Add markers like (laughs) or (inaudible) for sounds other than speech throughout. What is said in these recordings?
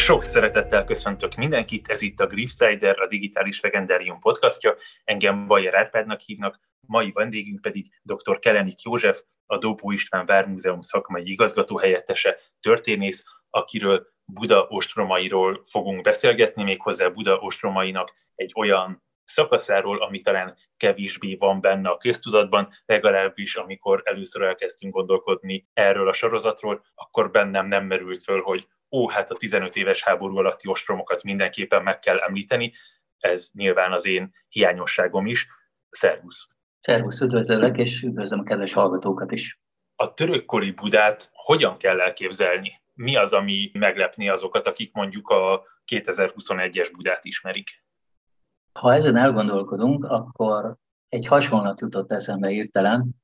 Sok szeretettel köszöntök mindenkit, ez itt a Griffsider, a Digitális Legendárium podcastja. Engem Bajer Árpádnak hívnak, mai vendégünk pedig dr. Kelenik József, a Dópó István Vármúzeum szakmai igazgató helyettese, történész, akiről Buda ostromairól fogunk beszélgetni, méghozzá Buda ostromainak egy olyan szakaszáról, ami talán kevésbé van benne a köztudatban, legalábbis amikor először elkezdtünk gondolkodni erről a sorozatról, akkor bennem nem merült föl, hogy ó, hát a 15 éves háború alatti ostromokat mindenképpen meg kell említeni, ez nyilván az én hiányosságom is. Szervusz! Szervusz, üdvözöllek, és üdvözlöm a kedves hallgatókat is. A törökkori Budát hogyan kell elképzelni? Mi az, ami meglepni azokat, akik mondjuk a 2021-es Budát ismerik? Ha ezen elgondolkodunk, akkor egy hasonlat jutott eszembe hirtelen,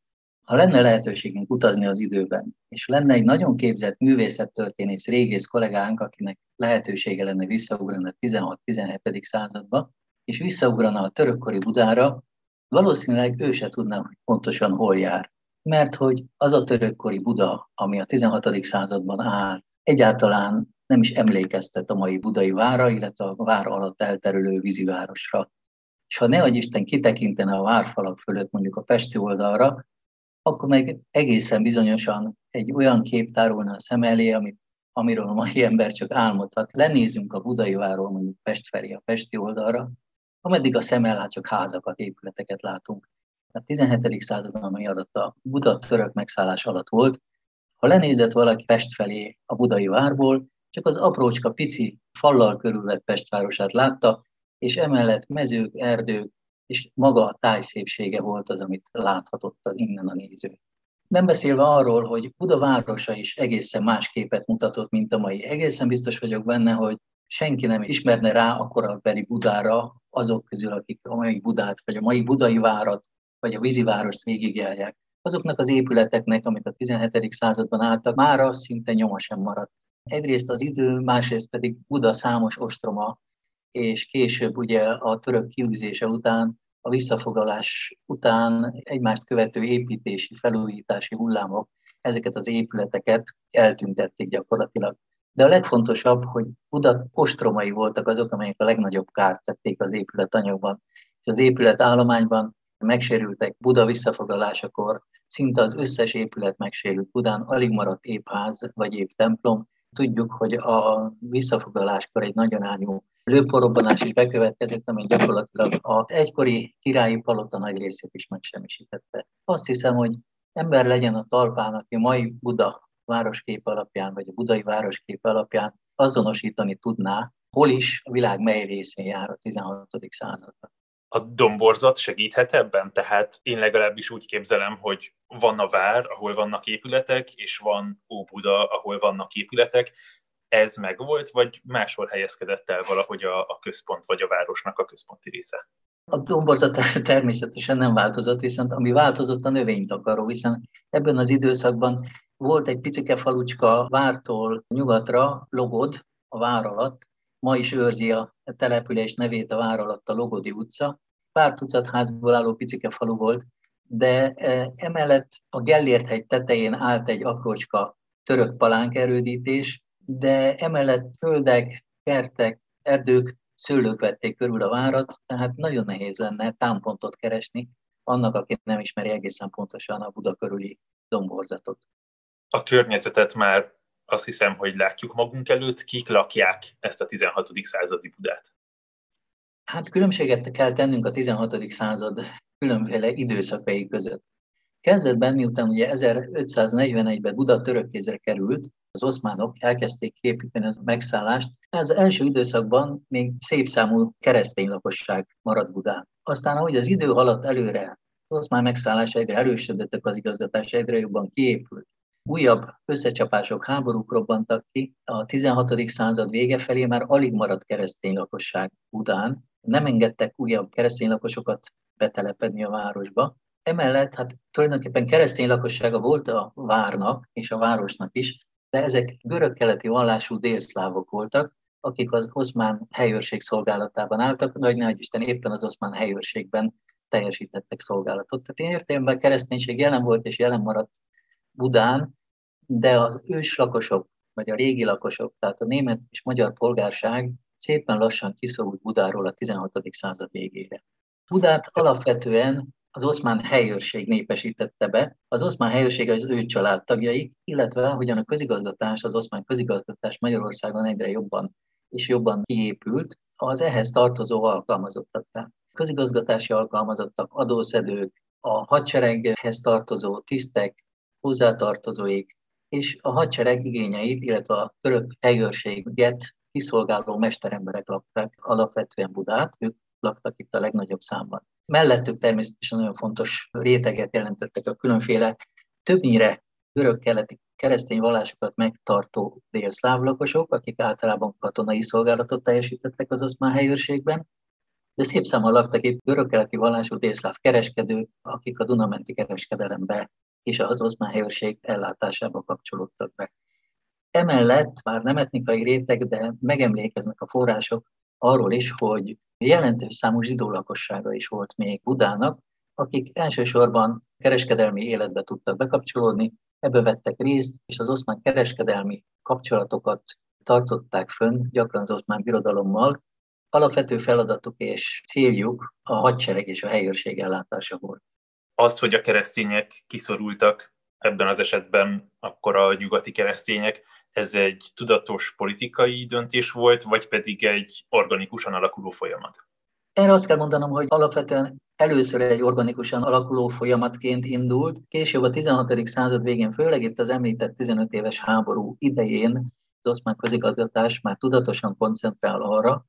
ha lenne lehetőségünk utazni az időben, és lenne egy nagyon képzett művészettörténész régész kollégánk, akinek lehetősége lenne visszaugrani a 16-17. századba, és visszaugrana a törökkori Budára, valószínűleg ő se tudná, hogy pontosan hol jár. Mert hogy az a törökkori Buda, ami a 16. században állt, egyáltalán nem is emlékeztet a mai budai vára, illetve a vár alatt elterülő vízivárosra. És ha ne Isten kitekintene a várfalak fölött mondjuk a Pesti oldalra, akkor meg egészen bizonyosan egy olyan kép tárulna a szem elé, amit, amiről a mai ember csak álmodhat. Lenézünk a budai váról mondjuk Pest felé, a Pesti oldalra, ameddig a szem ellát csak házakat, épületeket látunk. A 17. században, ami alatt a Buda török megszállás alatt volt, ha lenézett valaki Pest felé a budai várból, csak az aprócska pici fallal körülvett Pestvárosát látta, és emellett mezők, erdők, és maga a táj szépsége volt az, amit láthatott az innen a néző. Nem beszélve arról, hogy Buda városa is egészen más képet mutatott, mint a mai. Egészen biztos vagyok benne, hogy senki nem ismerne rá a korabeli Budára azok közül, akik a mai Budát, vagy a mai budai várat, vagy a vízivárost végigjárják. Azoknak az épületeknek, amik a 17. században álltak, mára szinte nyoma sem maradt. Egyrészt az idő, másrészt pedig Buda számos ostroma, és később ugye a török kiűzése után, a visszafoglalás után egymást követő építési, felújítási hullámok ezeket az épületeket eltüntették gyakorlatilag. De a legfontosabb, hogy Buda ostromai voltak azok, amelyek a legnagyobb kárt tették az épületanyagban. És az épületállományban megsérültek Buda visszafoglalásakor, szinte az összes épület megsérült Budán, alig maradt épház vagy épp templom. Tudjuk, hogy a visszafoglaláskor egy nagyon árnyú lőporobbanás is bekövetkezett, ami gyakorlatilag az egykori királyi palota nagy részét is megsemmisítette. Azt hiszem, hogy ember legyen a talpán, aki mai Buda városkép alapján, vagy a budai városkép alapján azonosítani tudná, hol is a világ mely részén jár a 16. században. A domborzat segíthet ebben? Tehát én legalábbis úgy képzelem, hogy van a vár, ahol vannak épületek, és van Óbuda, ahol vannak épületek. Ez megvolt, vagy máshol helyezkedett el valahogy a, a központ, vagy a városnak a központi része? A domborzat (laughs) természetesen nem változott, viszont ami változott a növénytakaró, hiszen ebben az időszakban volt egy picike falucska vártól nyugatra, Logod, a vár alatt, ma is őrzi a település nevét a vár alatt a Logodi utca. Pár tucat házból álló picike falu volt, de e, emellett a Gellért hegy tetején állt egy aprócska török erődítés, de emellett földek, kertek, erdők, szőlők vették körül a várat, tehát nagyon nehéz lenne támpontot keresni annak, aki nem ismeri egészen pontosan a Buda körüli domborzatot. A környezetet már azt hiszem, hogy látjuk magunk előtt, kik lakják ezt a 16. századi Budát. Hát különbséget kell tennünk a 16. század különféle időszakai között. Kezdetben, miután ugye 1541-ben Buda török kézre került, az oszmánok elkezdték képíteni a megszállást. Az első időszakban még szép számú keresztény lakosság maradt Budán. Aztán, ahogy az idő haladt előre, az oszmán megszállás egyre erősödöttek, az igazgatás egyre jobban kiépült. Újabb összecsapások, háborúk robbantak ki. A 16. század vége felé már alig maradt keresztény lakosság Budán. Nem engedtek újabb keresztény lakosokat betelepedni a városba. Emellett hát tulajdonképpen keresztény lakossága volt a várnak és a városnak is, de ezek görög-keleti vallású délszlávok voltak, akik az oszmán helyőrség szolgálatában álltak, nagy nagy Isten éppen az oszmán helyőrségben teljesítettek szolgálatot. Tehát én értelemben kereszténység jelen volt és jelen maradt Budán, de az őslakosok vagy a régi lakosok, tehát a német és magyar polgárság szépen lassan kiszorult Budáról a 16. század végére. Budát alapvetően az oszmán helyőrség népesítette be. Az oszmán helyőrség az ő családtagjai, illetve hogyan a közigazgatás, az oszmán közigazgatás Magyarországon egyre jobban és jobban kiépült, az ehhez tartozó alkalmazottak. Közigazgatási alkalmazottak, adószedők, a hadsereghez tartozó tisztek, hozzátartozóik, és a hadsereg igényeit, illetve a török helyőrséget kiszolgáló mesteremberek lakták alapvetően Budát, ők laktak itt a legnagyobb számban. Mellettük természetesen nagyon fontos réteget jelentettek a különféle, többnyire görög-keleti keresztény vallásokat megtartó délszláv lakosok, akik általában katonai szolgálatot teljesítettek az oszmán helyőrségben, de szép számmal laktak itt görög-keleti vallású délszláv kereskedők, akik a Dunamenti kereskedelembe és az oszmán helyőrség ellátásába kapcsolódtak be. Emellett már nem etnikai réteg, de megemlékeznek a források arról is, hogy jelentős számú zsidó lakossága is volt még Budának, akik elsősorban kereskedelmi életbe tudtak bekapcsolódni, ebbe vettek részt, és az oszmán kereskedelmi kapcsolatokat tartották fönn, gyakran az oszmán birodalommal. Alapvető feladatuk és céljuk a hadsereg és a helyőrség ellátása volt. Az, hogy a keresztények kiszorultak ebben az esetben akkor a nyugati keresztények, ez egy tudatos politikai döntés volt, vagy pedig egy organikusan alakuló folyamat? Erre azt kell mondanom, hogy alapvetően először egy organikusan alakuló folyamatként indult, később a 16. század végén, főleg itt az említett 15 éves háború idején az oszmán közigazgatás már tudatosan koncentrál arra,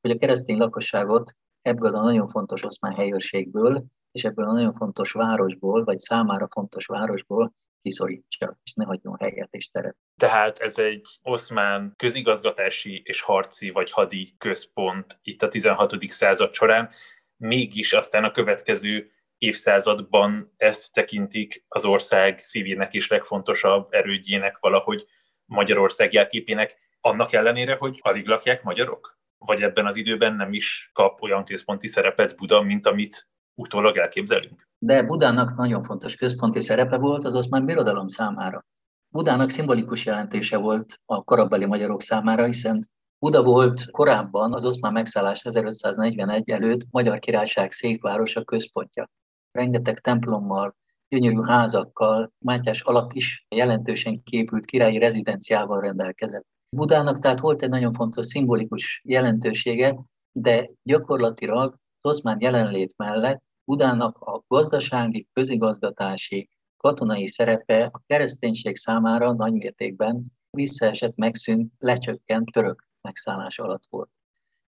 hogy a keresztény lakosságot ebből a nagyon fontos oszmán helyőrségből és ebből a nagyon fontos városból, vagy számára fontos városból kiszorítsa, és ne hagyjon helyet és teret. Tehát ez egy oszmán közigazgatási és harci vagy hadi központ itt a 16. század során, mégis aztán a következő évszázadban ezt tekintik az ország szívének és legfontosabb erődjének valahogy Magyarország jelképének, annak ellenére, hogy alig lakják magyarok? Vagy ebben az időben nem is kap olyan központi szerepet Buda, mint amit utólag elképzelünk? De Budának nagyon fontos központi szerepe volt az oszmán birodalom számára. Budának szimbolikus jelentése volt a korabeli magyarok számára, hiszen Buda volt korábban az oszmán megszállás 1541 előtt Magyar Királyság székvárosa központja. Rengeteg templommal, gyönyörű házakkal, Mátyás alatt is jelentősen képült királyi rezidenciával rendelkezett. Budának tehát volt egy nagyon fontos szimbolikus jelentősége, de gyakorlatilag az oszmán jelenlét mellett Budának a gazdasági, közigazgatási, katonai szerepe a kereszténység számára nagymértékben visszaesett, megszűnt, lecsökkent török megszállás alatt volt.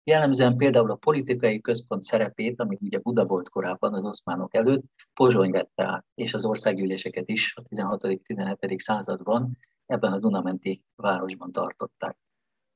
Jellemzően például a politikai központ szerepét, ami ugye Buda volt korábban az oszmánok előtt, Pozsony vette át, és az országgyűléseket is a 16.-17. században ebben a Dunamenti városban tartották.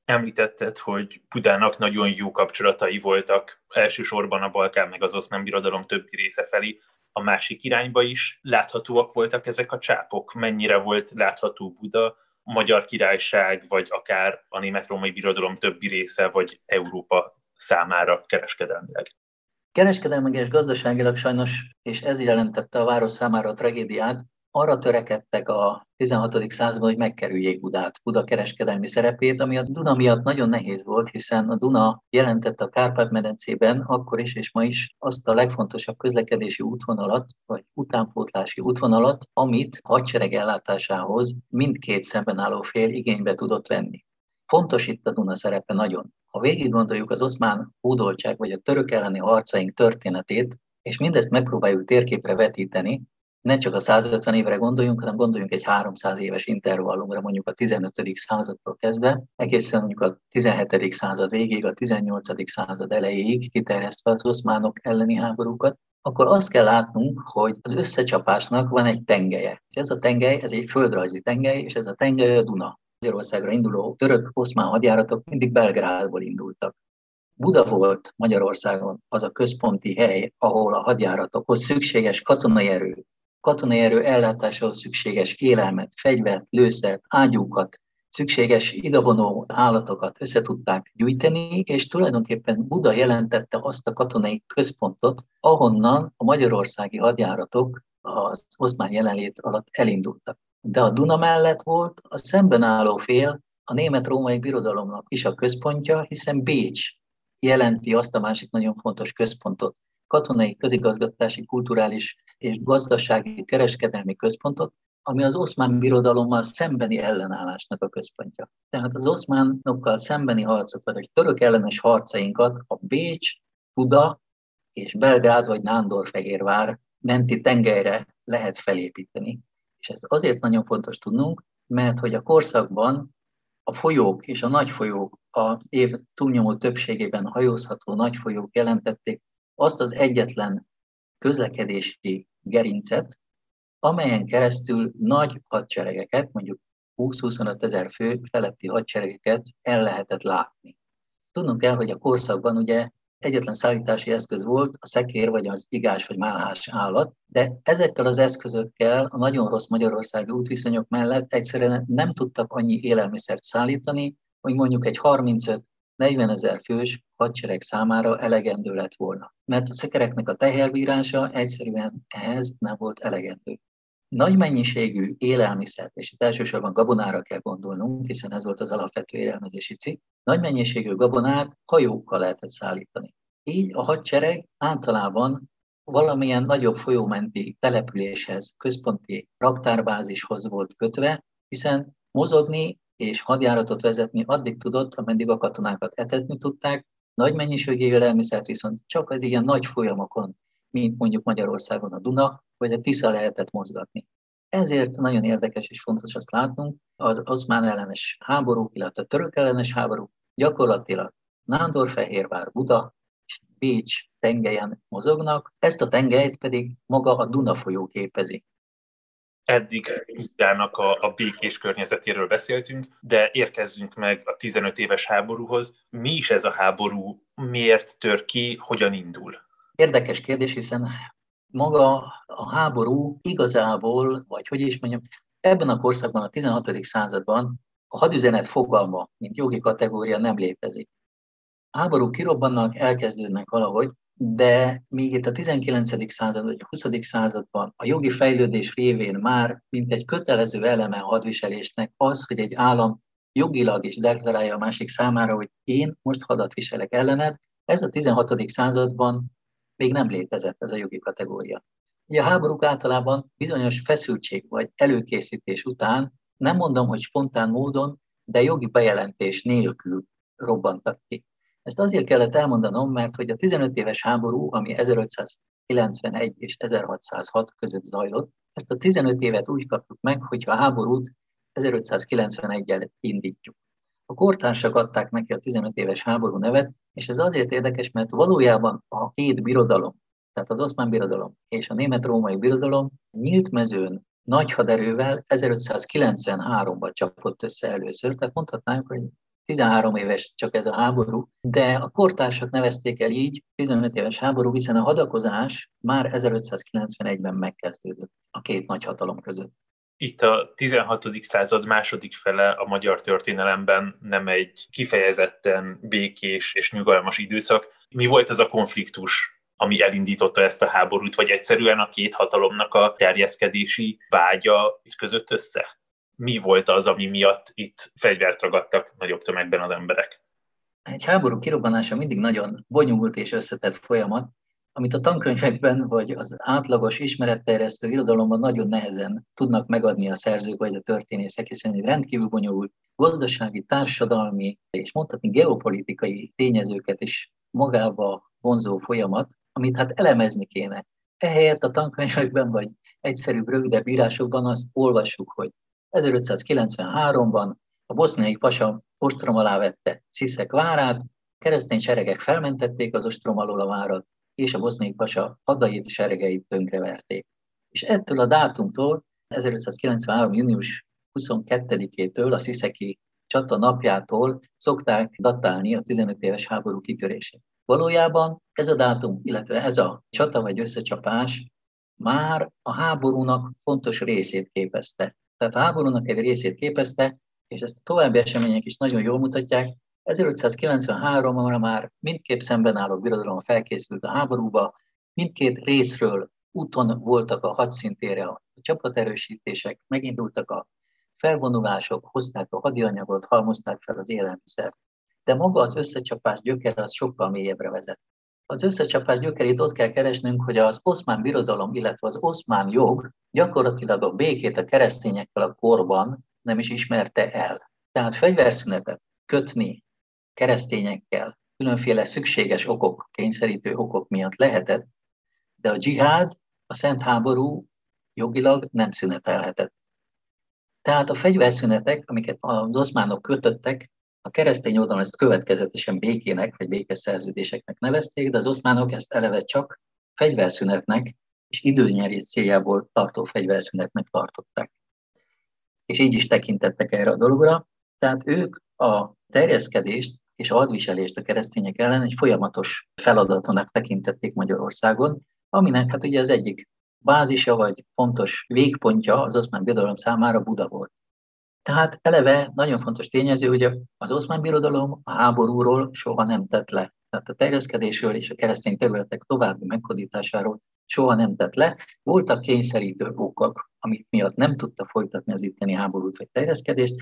Említetted, hogy Budának nagyon jó kapcsolatai voltak, elsősorban a Balkán meg az oszmán birodalom többi része felé, a másik irányba is láthatóak voltak ezek a csápok. Mennyire volt látható Buda, a Magyar Királyság, vagy akár a német-római birodalom többi része, vagy Európa számára kereskedelmileg? Kereskedelmileg és gazdaságilag sajnos, és ez jelentette a város számára a tragédiát, arra törekedtek a 16. században, hogy megkerüljék Budát, Buda kereskedelmi szerepét, ami a Duna miatt nagyon nehéz volt, hiszen a Duna jelentette a Kárpát-medencében akkor is és ma is azt a legfontosabb közlekedési útvonalat, vagy utánpótlási útvonalat, amit hadsereg ellátásához mindkét szemben álló fél igénybe tudott venni. Fontos itt a Duna szerepe nagyon. Ha végig gondoljuk az oszmán hódoltság vagy a török elleni harcaink történetét, és mindezt megpróbáljuk térképre vetíteni, ne csak a 150 évre gondoljunk, hanem gondoljunk egy 300 éves intervallumra, mondjuk a 15. századtól kezdve, egészen mondjuk a 17. század végéig, a 18. század elejéig kiterjesztve az oszmánok elleni háborúkat, akkor azt kell látnunk, hogy az összecsapásnak van egy tengelye. És ez a tengely, ez egy földrajzi tengely, és ez a tengely a Duna. Magyarországra induló török-oszmán hadjáratok mindig Belgrádból indultak. Buda volt Magyarországon az a központi hely, ahol a hadjáratokhoz szükséges katonai erő, katonai erő ellátásához szükséges élelmet, fegyvert, lőszert, ágyúkat, szükséges idavonó állatokat össze tudták gyűjteni, és tulajdonképpen Buda jelentette azt a katonai központot, ahonnan a magyarországi hadjáratok az oszmán jelenlét alatt elindultak. De a Duna mellett volt a szemben álló fél, a német-római birodalomnak is a központja, hiszen Bécs jelenti azt a másik nagyon fontos központot, katonai, közigazgatási, kulturális és gazdasági, kereskedelmi központot, ami az oszmán birodalommal szembeni ellenállásnak a központja. Tehát az oszmánokkal szembeni harcot, vagy a török ellenes harcainkat a Bécs, Buda és Belgád vagy Nándorfehérvár menti tengelyre lehet felépíteni. És ezt azért nagyon fontos tudnunk, mert hogy a korszakban a folyók és a nagy folyók, az év túlnyomó többségében hajózható nagy folyók jelentették azt az egyetlen közlekedési gerincet, amelyen keresztül nagy hadseregeket, mondjuk 20-25 ezer fő feletti hadseregeket el lehetett látni. Tudnunk kell, hogy a korszakban ugye egyetlen szállítási eszköz volt a szekér, vagy az igás, vagy málhás állat, de ezekkel az eszközökkel a nagyon rossz magyarországi útviszonyok mellett egyszerűen nem tudtak annyi élelmiszert szállítani, hogy mondjuk egy 35 40 ezer fős hadsereg számára elegendő lett volna. Mert a szekereknek a teherbírása egyszerűen ehhez nem volt elegendő. Nagy mennyiségű élelmiszert, és itt elsősorban gabonára kell gondolnunk, hiszen ez volt az alapvető élelmezési cikk, nagy mennyiségű gabonát hajókkal lehetett szállítani. Így a hadsereg általában valamilyen nagyobb folyómenti településhez, központi raktárbázishoz volt kötve, hiszen mozogni és hadjáratot vezetni addig tudott, ameddig a katonákat etetni tudták, nagy mennyiségű élelmiszert viszont csak az ilyen nagy folyamokon, mint mondjuk Magyarországon a Duna, vagy a Tisza lehetett mozgatni. Ezért nagyon érdekes és fontos azt látnunk, az oszmán ellenes háború, illetve a török ellenes háború gyakorlatilag Nándorfehérvár, Buda és Bécs tengelyen mozognak, ezt a tengelyt pedig maga a Duna folyó képezi. Eddig Budának a, a békés környezetéről beszéltünk, de érkezzünk meg a 15 éves háborúhoz. Mi is ez a háború? Miért tör ki? Hogyan indul? Érdekes kérdés, hiszen maga a háború igazából, vagy hogy is mondjam, ebben a korszakban, a 16. században a hadüzenet fogalma, mint jogi kategória nem létezik. Háború kirobbannak, elkezdődnek valahogy, de még itt a 19. század vagy a 20. században a jogi fejlődés révén már mint egy kötelező eleme a hadviselésnek az, hogy egy állam jogilag is deklarálja a másik számára, hogy én most hadat viselek ellened, ez a 16. században még nem létezett ez a jogi kategória. Ugye a háborúk általában bizonyos feszültség vagy előkészítés után, nem mondom, hogy spontán módon, de jogi bejelentés nélkül robbantak ki. Ezt azért kellett elmondanom, mert hogy a 15 éves háború, ami 1591 és 1606 között zajlott, ezt a 15 évet úgy kapjuk meg, hogyha a háborút 1591-el indítjuk. A kortársak adták neki a 15 éves háború nevet, és ez azért érdekes, mert valójában a két birodalom, tehát az oszmán birodalom és a német-római birodalom nyílt mezőn nagy haderővel 1593-ban csapott össze először, tehát mondhatnánk, hogy 13 éves csak ez a háború, de a kortársak nevezték el így, 15 éves háború, hiszen a hadakozás már 1591-ben megkezdődött a két nagy hatalom között itt a 16. század második fele a magyar történelemben nem egy kifejezetten békés és nyugalmas időszak. Mi volt ez a konfliktus, ami elindította ezt a háborút, vagy egyszerűen a két hatalomnak a terjeszkedési vágya között össze? Mi volt az, ami miatt itt fegyvert ragadtak nagyobb tömegben az emberek? Egy háború kirobbanása mindig nagyon bonyolult és összetett folyamat, amit a tankönyvekben vagy az átlagos ismeretterjesztő irodalomban nagyon nehezen tudnak megadni a szerzők vagy a történészek, hiszen egy rendkívül bonyolult gazdasági, társadalmi és mondhatni geopolitikai tényezőket is magába vonzó folyamat, amit hát elemezni kéne. Ehelyett a tankönyvekben vagy egyszerűbb, rövidebb írásokban azt olvassuk, hogy 1593-ban a boszniai pasa ostrom alá vette Sziszek várát, keresztény seregek felmentették az ostrom alól a várat, és a boszniai pasa hadait, seregeit tönkreverték. És ettől a dátumtól, 1593. június 22-től, a Sziszeki csata napjától szokták datálni a 15 éves háború kitörését. Valójában ez a dátum, illetve ez a csata vagy összecsapás már a háborúnak fontos részét képezte. Tehát a háborúnak egy részét képezte, és ezt a további események is nagyon jól mutatják, 1593-ra már mindkét szemben álló birodalom felkészült a háborúba, mindkét részről úton voltak a hadszintére a csapaterősítések, megindultak a felvonulások hozták a hadianyagot, halmozták fel az élelmiszert. De maga az összecsapás gyökere az sokkal mélyebbre vezet. Az összecsapás gyökerét ott kell keresnünk, hogy az oszmán birodalom, illetve az oszmán jog gyakorlatilag a békét a keresztényekkel a korban nem is ismerte el. Tehát fegyverszünetet kötni keresztényekkel különféle szükséges okok, kényszerítő okok miatt lehetett, de a dzsihád, a szent háború jogilag nem szünetelhetett. Tehát a fegyverszünetek, amiket az oszmánok kötöttek, a keresztény oldalon ezt következetesen békének vagy békeszerződéseknek nevezték, de az oszmánok ezt eleve csak fegyverszünetnek és időnyerés céljából tartó fegyverszünetnek tartották. És így is tekintettek erre a dologra. Tehát ők a terjeszkedést és a hadviselést a keresztények ellen egy folyamatos feladatonak tekintették Magyarországon, aminek hát ugye az egyik bázisa vagy fontos végpontja az oszmán birodalom számára Buda volt. Tehát eleve nagyon fontos tényező, hogy az oszmán birodalom a háborúról soha nem tett le. Tehát a terjeszkedésről és a keresztény területek további meghódításáról soha nem tett le. Voltak kényszerítő okok, amik miatt nem tudta folytatni az itteni háborút vagy terjeszkedést,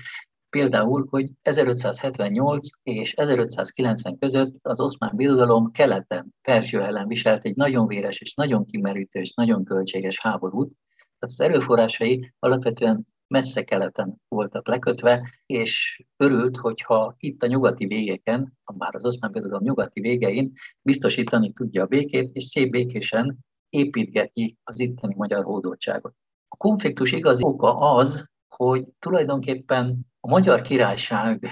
Például, hogy 1578 és 1590 között az oszmán birodalom keleten Perzsia ellen viselt egy nagyon véres és nagyon kimerítő és nagyon költséges háborút. Tehát az erőforrásai alapvetően messze keleten voltak lekötve, és örült, hogyha itt a nyugati végeken, már az oszmán birodalom nyugati végein biztosítani tudja a békét, és szép békésen építgeti az itteni magyar hódoltságot. A konfliktus igazi oka az, hogy tulajdonképpen a magyar királyság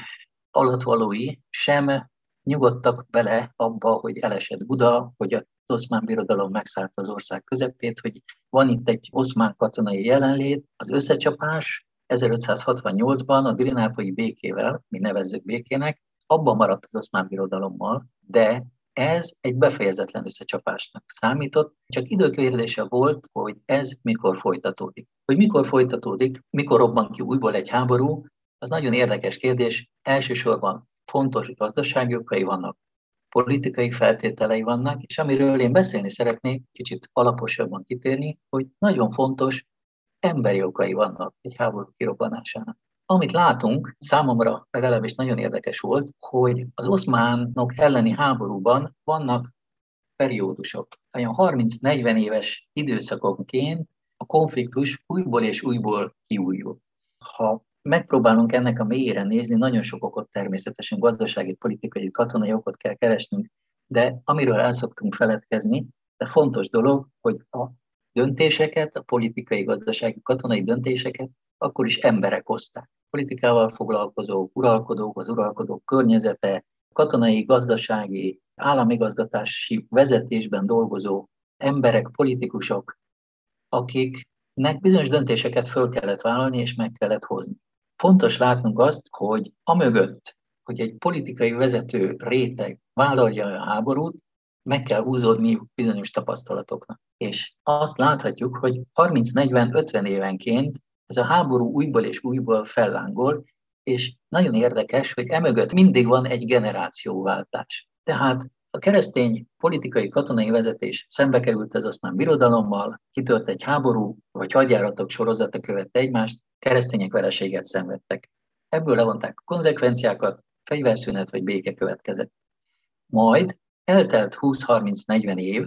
alatvalói sem nyugodtak bele abba, hogy elesett Buda, hogy az oszmán birodalom megszállta az ország közepét, hogy van itt egy oszmán katonai jelenlét, az összecsapás 1568-ban a Dirinápolyi békével, mi nevezzük békének, abban maradt az oszmán birodalommal, de ez egy befejezetlen összecsapásnak számított, csak időkérdése volt, hogy ez mikor folytatódik. Hogy mikor folytatódik, mikor robban ki újból egy háború, az nagyon érdekes kérdés. Elsősorban fontos gazdasági okai vannak, politikai feltételei vannak, és amiről én beszélni szeretnék, kicsit alaposabban kitérni, hogy nagyon fontos emberi okai vannak egy háború kirobbanásának. Amit látunk, számomra legalábbis nagyon érdekes volt, hogy az oszmánok elleni háborúban vannak periódusok. Olyan 30-40 éves időszakonként a konfliktus újból és újból kiújul. Ha megpróbálunk ennek a mélyére nézni, nagyon sok okot természetesen gazdasági, politikai, katonai okot kell keresnünk, de amiről el szoktunk feledkezni, de fontos dolog, hogy a döntéseket, a politikai, gazdasági, katonai döntéseket akkor is emberek hozták. Politikával foglalkozók, uralkodók, az uralkodók környezete, katonai, gazdasági, államigazgatási vezetésben dolgozó emberek, politikusok, akiknek bizonyos döntéseket föl kellett vállalni és meg kellett hozni. Fontos látnunk azt, hogy amögött, hogy egy politikai vezető réteg vállalja a háborút, meg kell húzódni bizonyos tapasztalatoknak. És azt láthatjuk, hogy 30-40-50 évenként ez a háború újból és újból fellángol, és nagyon érdekes, hogy emögött mindig van egy generációváltás. Tehát a keresztény politikai katonai vezetés szembe került az oszmán birodalommal, kitört egy háború, vagy hadjáratok sorozata követte egymást, keresztények vereséget szenvedtek. Ebből levonták a konzekvenciákat, fegyverszünet vagy béke következett. Majd eltelt 20-30-40 év,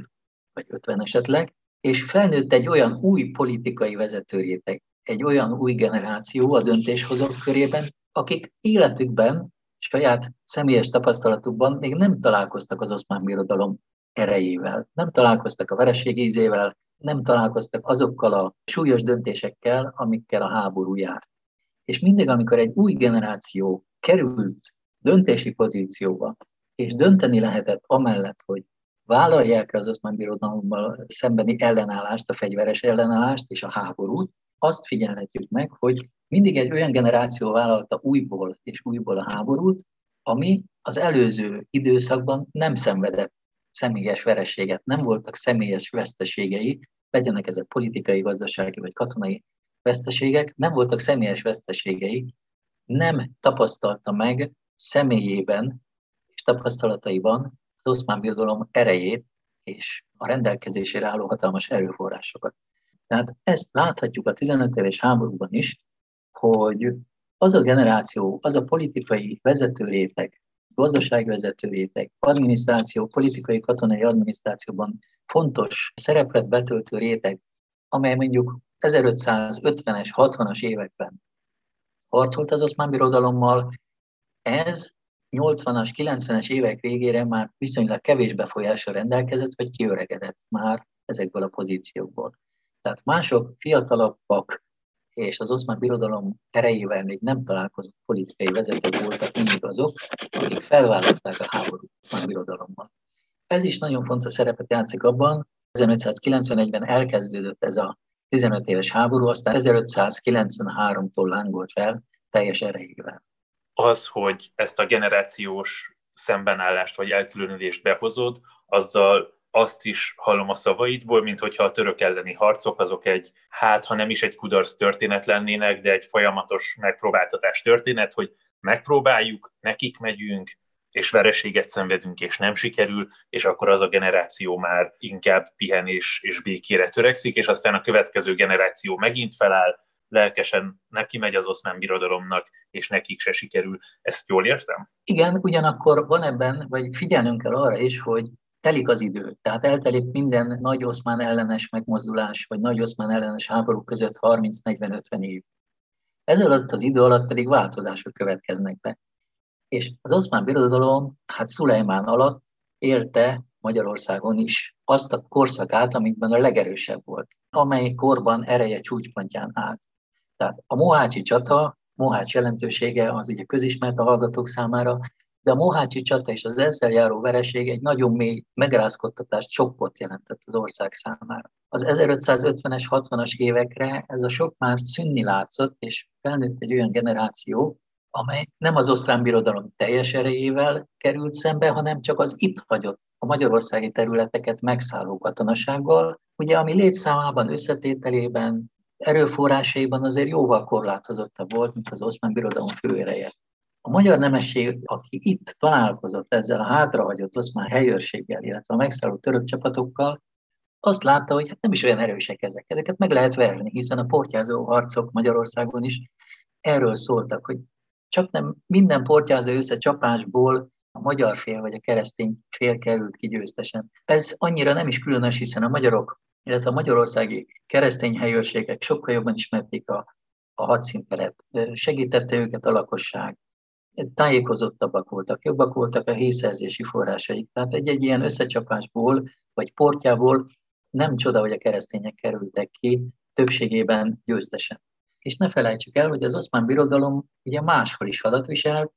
vagy 50 esetleg, és felnőtt egy olyan új politikai vezetőréteg, egy olyan új generáció a döntéshozók körében, akik életükben, saját személyes tapasztalatukban még nem találkoztak az oszmán birodalom erejével, nem találkoztak a vereségízével, nem találkoztak azokkal a súlyos döntésekkel, amikkel a háború járt. És mindig, amikor egy új generáció került döntési pozícióba, és dönteni lehetett amellett, hogy vállalják az oszmán birodalommal szembeni ellenállást, a fegyveres ellenállást és a háborút, azt figyelhetjük meg, hogy mindig egy olyan generáció vállalta újból és újból a háborút, ami az előző időszakban nem szenvedett személyes vereséget, nem voltak személyes veszteségei, legyenek ezek politikai, gazdasági vagy katonai veszteségek, nem voltak személyes veszteségei, nem tapasztalta meg személyében és tapasztalataiban az oszmán birodalom erejét és a rendelkezésére álló hatalmas erőforrásokat. Tehát ezt láthatjuk a 15 éves háborúban is, hogy az a generáció, az a politikai vezető réteg, gazdaságvezető réteg, adminisztráció, politikai, katonai adminisztrációban fontos szerepet betöltő réteg, amely mondjuk 1550-es, 60-as években harcolt az oszmán birodalommal, ez 80-as, 90-es évek végére már viszonylag kevés befolyással rendelkezett, vagy kiöregedett már ezekből a pozíciókból. Tehát mások, fiatalabbak, és az oszmán birodalom erejével még nem találkozott politikai vezetők voltak mindig azok, akik felvállalták a háborút a birodalommal. Ez is nagyon fontos szerepet játszik abban, 1591-ben elkezdődött ez a 15 éves háború, aztán 1593-tól lángolt fel teljes erejével. Az, hogy ezt a generációs szembenállást vagy elkülönülést behozod, azzal azt is hallom a szavaidból, mint hogyha a török elleni harcok azok egy, hát ha nem is egy kudarc történet lennének, de egy folyamatos megpróbáltatás történet, hogy megpróbáljuk, nekik megyünk, és vereséget szenvedünk, és nem sikerül, és akkor az a generáció már inkább pihenés és békére törekszik, és aztán a következő generáció megint feláll, lelkesen neki megy az oszmán birodalomnak, és nekik se sikerül. Ezt jól értem? Igen, ugyanakkor van ebben, vagy figyelnünk kell arra is, hogy telik az idő. Tehát eltelik minden nagy oszmán ellenes megmozdulás, vagy nagy oszmán ellenes háború között 30-40-50 év. Ezzel alatt az idő alatt pedig változások következnek be. És az oszmán birodalom, hát Szulejmán alatt élte Magyarországon is azt a korszakát, amikben a legerősebb volt, amely korban ereje csúcspontján állt. Tehát a Mohácsi csata, Mohács jelentősége az ugye közismert a hallgatók számára, de a Mohácsi csata és az ezzel járó vereség egy nagyon mély megrázkodtatást, sokkot jelentett az ország számára. Az 1550-es, 60-as évekre ez a sok már szűnni látszott, és felnőtt egy olyan generáció, amely nem az osztrán birodalom teljes erejével került szembe, hanem csak az itt hagyott a magyarországi területeket megszálló katonasággal, ugye ami létszámában, összetételében, erőforrásaiban azért jóval korlátozottabb volt, mint az oszmán birodalom főereje. A magyar nemesség, aki itt találkozott ezzel a hátrahagyott oszmán helyőrséggel, illetve a megszálló török csapatokkal, azt látta, hogy hát nem is olyan erősek ezek. Ezeket meg lehet verni, hiszen a portyázó harcok Magyarországon is erről szóltak, hogy csak nem minden portyázó összecsapásból a magyar fél vagy a keresztény fél került ki győztesen. Ez annyira nem is különös, hiszen a magyarok, illetve a magyarországi keresztény helyőrségek sokkal jobban ismerték a, a hadszínteret, segítette őket a lakosság, tájékozottabbak voltak, jobbak voltak a hészerzési forrásaik. Tehát egy-egy ilyen összecsapásból, vagy portjából nem csoda, hogy a keresztények kerültek ki, többségében győztesen. És ne felejtsük el, hogy az oszmán birodalom ugye máshol is hadat viselt.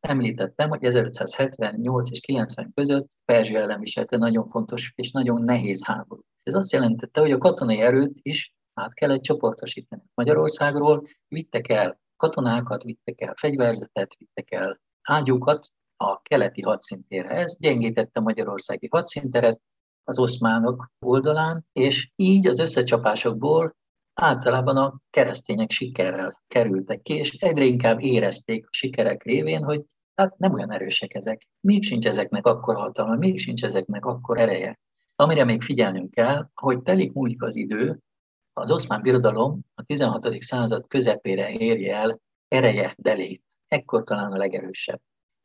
Említettem, hogy 1578 és 90 között Perzsia ellen viselte nagyon fontos és nagyon nehéz háború. Ez azt jelentette, hogy a katonai erőt is át kellett csoportosítani. Magyarországról vittek el katonákat, vittek el fegyverzetet, vittek el ágyúkat a keleti hadszintérre. Ez gyengítette Magyarországi hadszinteret az oszmánok oldalán, és így az összecsapásokból általában a keresztények sikerrel kerültek ki, és egyre inkább érezték a sikerek révén, hogy hát nem olyan erősek ezek. Még sincs ezeknek akkor hatalma, még sincs ezeknek akkor ereje. Amire még figyelnünk kell, hogy telik múlik az idő, az oszmán birodalom a 16. század közepére érje el ereje delét. Ekkor talán a legerősebb.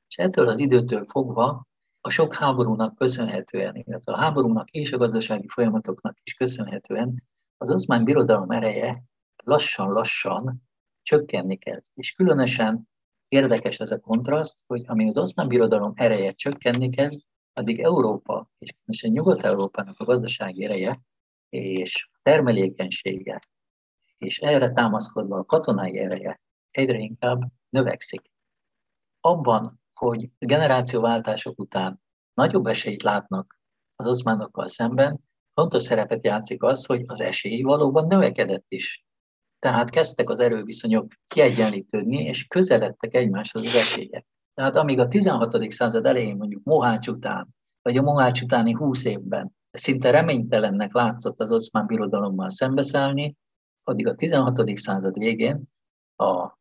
És ettől az időtől fogva a sok háborúnak köszönhetően, illetve a háborúnak és a gazdasági folyamatoknak is köszönhetően az oszmán birodalom ereje lassan-lassan csökkenni kezd. És különösen érdekes ez a kontraszt, hogy amíg az oszmán birodalom ereje csökkenni kezd, addig Európa, és különösen Nyugat-Európának a gazdasági ereje és termelékenysége, és erre támaszkodva a katonai ereje egyre inkább növekszik. Abban, hogy generációváltások után nagyobb esélyt látnak az oszmánokkal szemben, fontos szerepet játszik az, hogy az esély valóban növekedett is. Tehát kezdtek az erőviszonyok kiegyenlítődni, és közeledtek egymáshoz az esélyek. Tehát amíg a 16. század elején, mondjuk Mohács után, vagy a Mohács utáni 20 évben szinte reménytelennek látszott az oszmán birodalommal szembeszállni, addig a 16. század végén, a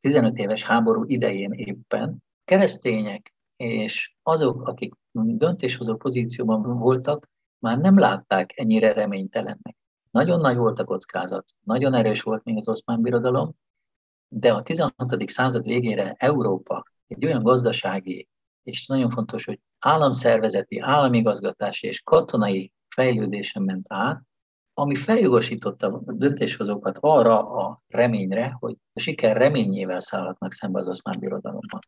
15 éves háború idején éppen keresztények és azok, akik döntéshozó pozícióban voltak, már nem látták ennyire reménytelennek. Nagyon nagy volt a kockázat, nagyon erős volt még az oszmán birodalom, de a 16. század végére Európa egy olyan gazdasági, és nagyon fontos, hogy államszervezeti, államigazgatási és katonai fejlődésen ment át, ami feljogosította a döntéshozókat arra a reményre, hogy a siker reményével szállhatnak szembe az oszmán birodalommal.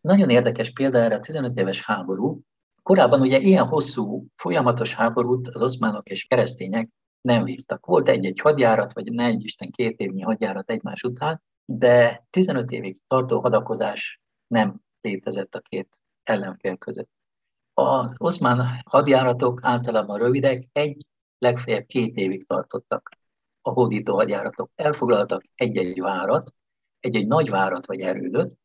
Nagyon érdekes példa erre a 15 éves háború. Korábban ugye ilyen hosszú, folyamatos háborút az oszmánok és keresztények nem vívtak. Volt egy-egy hadjárat, vagy ne egy Isten két évnyi hadjárat egymás után, de 15 évig tartó hadakozás nem létezett a két ellenfél között. Az oszmán hadjáratok általában rövidek, egy, legfeljebb két évig tartottak a hódító hadjáratok. Elfoglaltak egy-egy várat, egy-egy nagy várat vagy erődöt,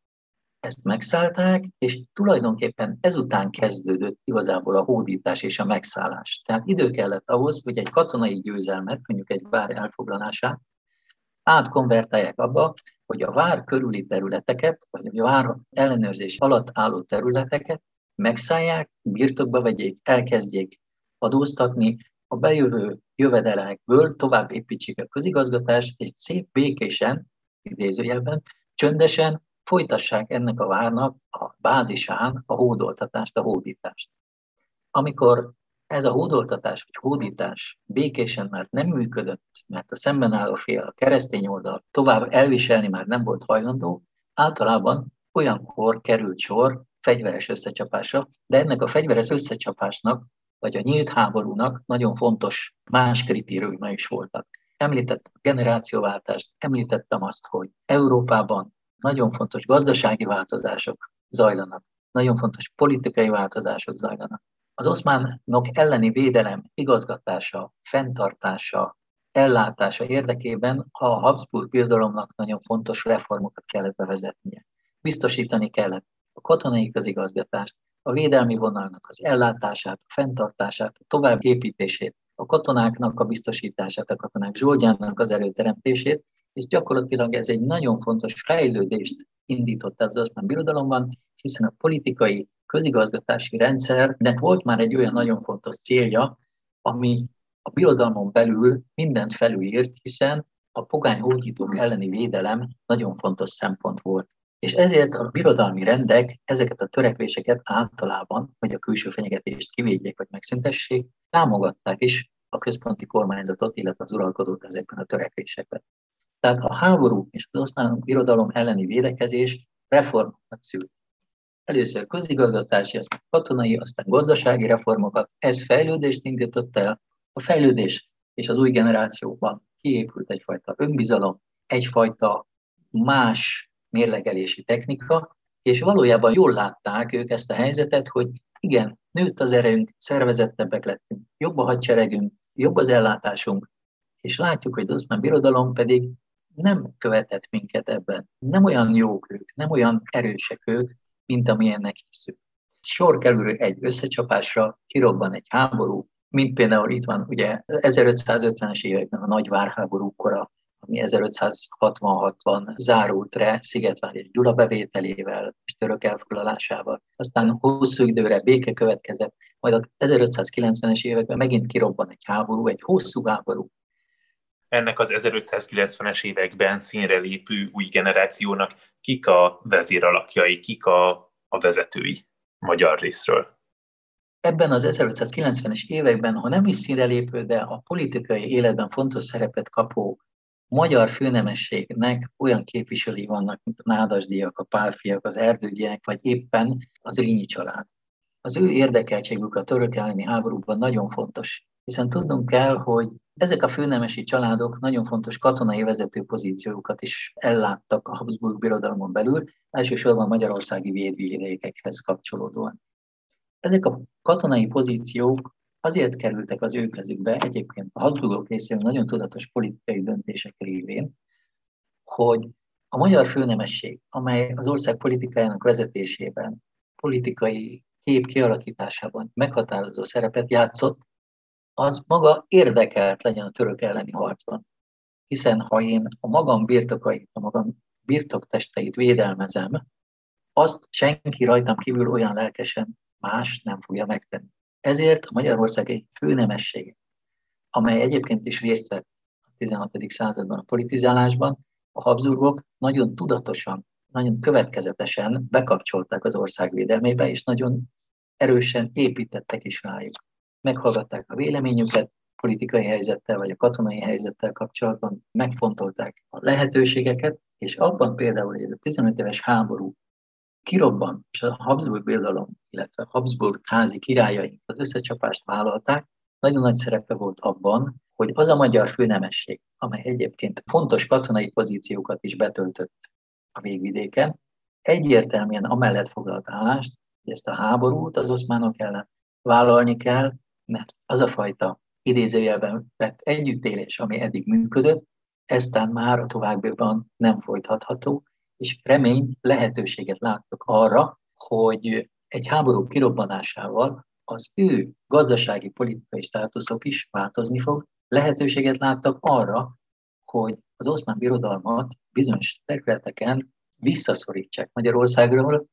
ezt megszállták, és tulajdonképpen ezután kezdődött igazából a hódítás és a megszállás. Tehát idő kellett ahhoz, hogy egy katonai győzelmet, mondjuk egy vár elfoglalását, átkonvertálják abba, hogy a vár körüli területeket, vagy a vár ellenőrzés alatt álló területeket megszállják, birtokba vegyék, elkezdjék adóztatni, a bejövő jövedelekből tovább építsék a közigazgatást, és szép békésen, idézőjelben, csöndesen folytassák ennek a várnak a bázisán a hódoltatást, a hódítást. Amikor ez a hódoltatás vagy hódítás békésen már nem működött, mert a szemben álló fél, a keresztény oldal tovább elviselni már nem volt hajlandó, általában olyankor került sor fegyveres összecsapásra, de ennek a fegyveres összecsapásnak, vagy a nyílt háborúnak nagyon fontos más kritériuma is voltak. Említettem a generációváltást, említettem azt, hogy Európában nagyon fontos gazdasági változások zajlanak, nagyon fontos politikai változások zajlanak. Az oszmánok elleni védelem igazgatása, fenntartása, ellátása érdekében a Habsburg birodalomnak nagyon fontos reformokat kellett bevezetnie. Biztosítani kellett a katonai közigazgatást, a védelmi vonalnak az ellátását, a fenntartását, a továbbépítését, a katonáknak a biztosítását, a katonák zsoldjának az előteremtését, és gyakorlatilag ez egy nagyon fontos fejlődést indított az oszmán birodalomban, hiszen a politikai közigazgatási rendszernek volt már egy olyan nagyon fontos célja, ami a birodalmon belül mindent felülírt, hiszen a pogány hódítók elleni védelem nagyon fontos szempont volt. És ezért a birodalmi rendek ezeket a törekvéseket általában, hogy a külső fenyegetést kivédjék vagy megszüntessék, támogatták is a központi kormányzatot, illetve az uralkodót ezekben a törekvésekben. Tehát a háború és az oszmán birodalom elleni védekezés reformokat szült. Először közigazgatási, aztán katonai, aztán gazdasági reformokat. Ez fejlődést indított el. A fejlődés és az új generációban kiépült egyfajta önbizalom, egyfajta más mérlegelési technika, és valójában jól látták ők ezt a helyzetet, hogy igen, nőtt az erőnk, szervezettebbek lettünk, jobb a hadseregünk, jobb az ellátásunk, és látjuk, hogy az oszmán birodalom pedig nem követett minket ebben. Nem olyan jók ők, nem olyan erősek ők, mint amilyennek hiszük. Sor kerül egy összecsapásra, kirobban egy háború, mint például itt van ugye 1550-es években a nagy várháborúkora, ami 1566-ban zárult re Szigetvár és Gyula bevételével és török elfoglalásával. Aztán hosszú időre béke következett, majd a 1590-es években megint kirobban egy háború, egy hosszú háború, ennek az 1590-es években színre lépő új generációnak kik a vezéralakjai, kik a, a vezetői magyar részről? Ebben az 1590-es években, ha nem is színre lépő, de a politikai életben fontos szerepet kapó magyar főnemességnek olyan képviselői vannak, mint a nádasdiak, a pálfiak, az erdőgyek, vagy éppen az Rínyi család. Az ő érdekeltségük a török elleni háborúban nagyon fontos, hiszen tudnunk kell, hogy ezek a főnemesi családok nagyon fontos katonai vezető pozíciókat is elláttak a Habsburg birodalmon belül, elsősorban magyarországi védvidékekhez kapcsolódóan. Ezek a katonai pozíciók azért kerültek az ő kezükbe, egyébként a Habsburgok részéről nagyon tudatos politikai döntések révén, hogy a magyar főnemesség, amely az ország politikájának vezetésében, politikai kép kialakításában meghatározó szerepet játszott, az maga érdekelt legyen a török elleni harcban. Hiszen ha én a magam birtokait, a magam birtoktesteit védelmezem, azt senki rajtam kívül olyan lelkesen más nem fogja megtenni. Ezért a Magyarország egy főnemessége, amely egyébként is részt vett a 16. században a politizálásban, a Habsburgok nagyon tudatosan, nagyon következetesen bekapcsolták az ország védelmébe, és nagyon erősen építettek is rájuk. Meghallgatták a véleményüket, politikai helyzettel vagy a katonai helyzettel kapcsolatban megfontolták a lehetőségeket, és abban például, hogy ez a 15 éves háború kirobban, és a Habsburg birodalom, illetve a Habsburg házi királyaink az összecsapást vállalták, nagyon nagy szerepe volt abban, hogy az a magyar főnemesség, amely egyébként fontos katonai pozíciókat is betöltött a végvidéken, egyértelműen amellett foglalt állást, hogy ezt a háborút az oszmánok ellen vállalni kell, mert az a fajta idézőjelben vett együttélés, ami eddig működött, eztán már a továbbiakban nem folytatható, és remény lehetőséget láttak arra, hogy egy háború kirobbanásával az ő gazdasági, politikai státuszok is változni fog, lehetőséget láttak arra, hogy az oszmán birodalmat bizonyos területeken visszaszorítsák Magyarországról,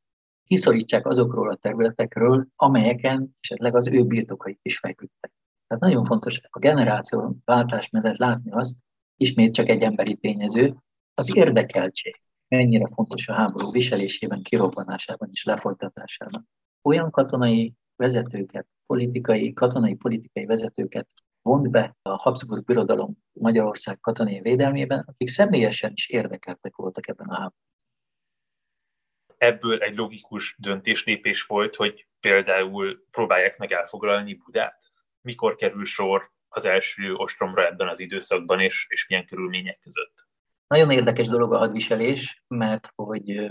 kiszorítsák azokról a területekről, amelyeken esetleg az ő birtokaik is feküdtek. Tehát nagyon fontos a generáció váltás mellett látni azt, ismét csak egy emberi tényező, az érdekeltség mennyire fontos a háború viselésében, kirobbanásában és lefolytatásában. Olyan katonai vezetőket, politikai, katonai politikai vezetőket vont be a Habsburg Birodalom Magyarország katonai védelmében, akik személyesen is érdekeltek voltak ebben a háborúban. Ebből egy logikus döntéslépés volt, hogy például próbálják meg elfoglalni Budát? Mikor kerül sor az első ostromra ebben az időszakban, és, és milyen körülmények között? Nagyon érdekes dolog a hadviselés, mert hogy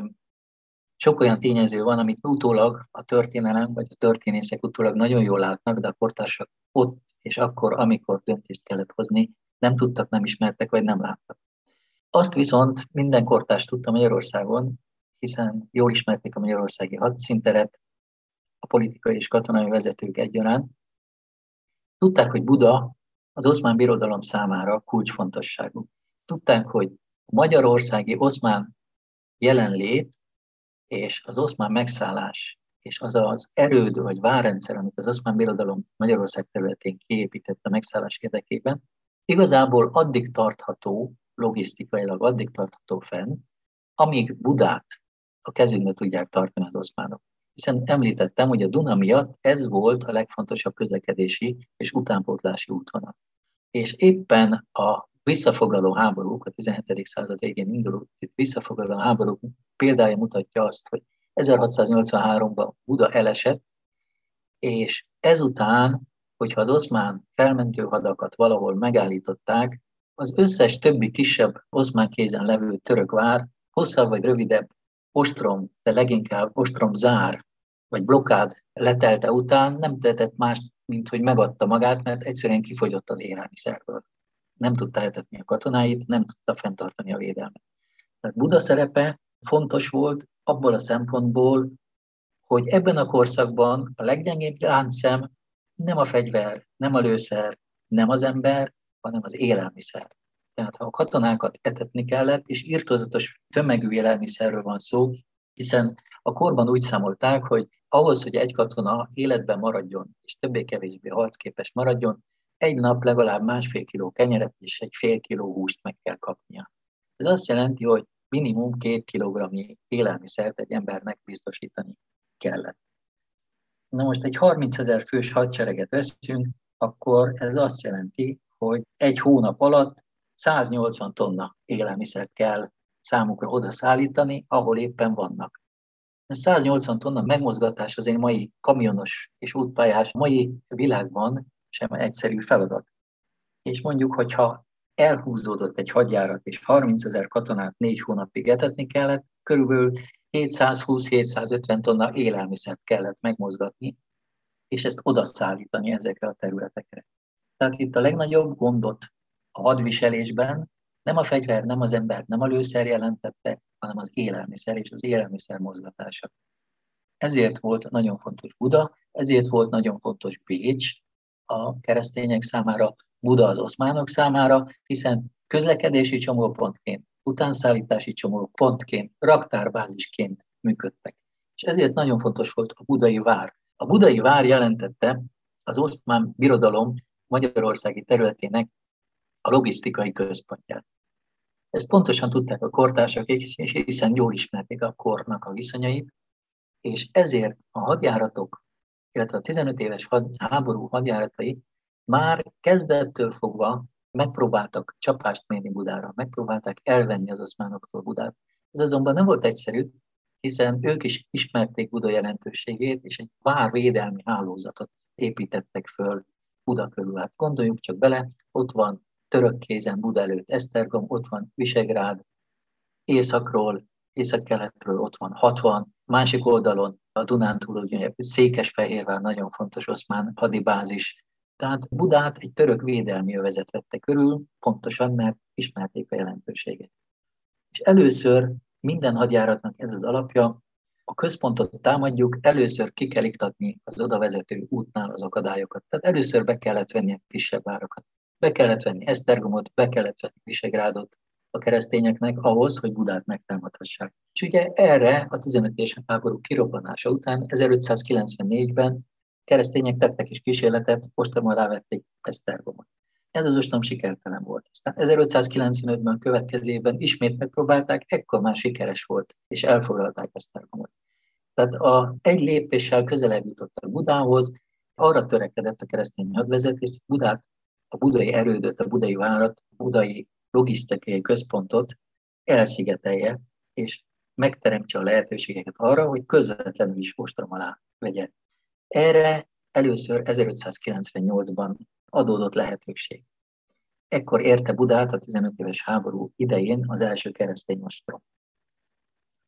sok olyan tényező van, amit utólag a történelem, vagy a történészek utólag nagyon jól látnak, de a kortársak ott és akkor, amikor döntést kellett hozni, nem tudtak, nem ismertek, vagy nem láttak. Azt viszont minden kortárs tudta Magyarországon, hiszen jól ismerték a magyarországi hadszinteret, a politikai és katonai vezetők egyaránt. Tudták, hogy Buda az oszmán birodalom számára kulcsfontosságú. Tudták, hogy a magyarországi oszmán jelenlét és az oszmán megszállás és az az erőd vagy várrendszer, amit az oszmán birodalom Magyarország területén kiépített a megszállás érdekében, igazából addig tartható, logisztikailag addig tartható fenn, amíg Budát a kezünkbe tudják tartani az oszmánok. Hiszen említettem, hogy a Duna miatt ez volt a legfontosabb közlekedési és utánpótlási útvonal. És éppen a visszafoglaló háborúk, a 17. század végén induló visszafoglaló háborúk példája mutatja azt, hogy 1683-ban Buda elesett, és ezután, hogyha az oszmán felmentő hadakat valahol megállították, az összes többi kisebb oszmán kézen levő török vár hosszabb vagy rövidebb ostrom, de leginkább ostrom zár vagy blokád letelte után nem tehetett más, mint hogy megadta magát, mert egyszerűen kifogyott az élelmiszerből. Nem tudta eltetni a katonáit, nem tudta fenntartani a védelmet. Tehát Buda szerepe fontos volt abból a szempontból, hogy ebben a korszakban a leggyengébb láncszem nem a fegyver, nem a lőszer, nem az ember, hanem az élelmiszer. Tehát ha a katonákat etetni kellett, és írtozatos tömegű élelmiszerről van szó, hiszen a korban úgy számolták, hogy ahhoz, hogy egy katona életben maradjon, és többé-kevésbé harcképes maradjon, egy nap legalább másfél kiló kenyeret és egy fél kiló húst meg kell kapnia. Ez azt jelenti, hogy minimum két kilogramnyi élelmiszert egy embernek biztosítani kellett. Na most egy 30 ezer fős hadsereget veszünk, akkor ez azt jelenti, hogy egy hónap alatt 180 tonna élelmiszert kell számukra oda szállítani, ahol éppen vannak. 180 tonna megmozgatás az én mai kamionos és útpályás mai világban sem egyszerű feladat. És mondjuk, hogyha elhúzódott egy hadjárat, és 30 ezer katonát négy hónapig etetni kellett, körülbelül 720-750 tonna élelmiszert kellett megmozgatni, és ezt odaszállítani ezekre a területekre. Tehát itt a legnagyobb gondot a hadviselésben nem a fegyver, nem az ember, nem a lőszer jelentette, hanem az élelmiszer és az élelmiszer mozgatása. Ezért volt nagyon fontos Buda, ezért volt nagyon fontos Bécs a keresztények számára, Buda az oszmánok számára, hiszen közlekedési csomópontként, utánszállítási csomópontként, raktárbázisként működtek. És ezért nagyon fontos volt a budai vár. A budai vár jelentette az oszmán birodalom Magyarországi területének a logisztikai központját. Ezt pontosan tudták a kortársak, és hiszen jól ismerték a kornak a viszonyait, és ezért a hadjáratok, illetve a 15 éves háború hadjáratai már kezdettől fogva megpróbáltak csapást mérni Budára, megpróbálták elvenni az oszmánoktól Budát. Ez azonban nem volt egyszerű, hiszen ők is ismerték Buda jelentőségét, és egy várvédelmi hálózatot építettek föl Buda körül. Hát gondoljuk csak bele, ott van török kézen Buda előtt Esztergom, ott van Visegrád, északról, északkeletről ott van 60, másik oldalon a Dunántúl ugye Székesfehérvár nagyon fontos oszmán hadibázis, tehát Budát egy török védelmi övezet vette körül, pontosan, mert ismerték a jelentőséget. És először minden hadjáratnak ez az alapja, a központot támadjuk, először ki kell iktatni az oda vezető útnál az akadályokat. Tehát először be kellett venni a kisebb várokat. Be kellett venni Esztergomot, be kellett venni Visegrádot a keresztényeknek ahhoz, hogy Budát megtámadhassák. És ugye erre a 15 éves háború kirobbanása után 1594-ben keresztények tettek is kísérletet, ostrom rávették Esztergomot. Ez az ostrom sikertelen volt. Aztán 1595-ben következőben ismét megpróbálták, ekkor már sikeres volt, és elfoglalták Esztergomot. Tehát a, egy lépéssel közelebb jutottak Budához, arra törekedett a keresztény hadvezetés, hogy Budát, a budai erődöt, a budai várat, a budai logisztikai központot elszigetelje, és megteremtse a lehetőségeket arra, hogy közvetlenül is ostrom alá vegye erre először 1598-ban adódott lehetőség. Ekkor érte Budát a 15 éves háború idején az első keresztény ostrom.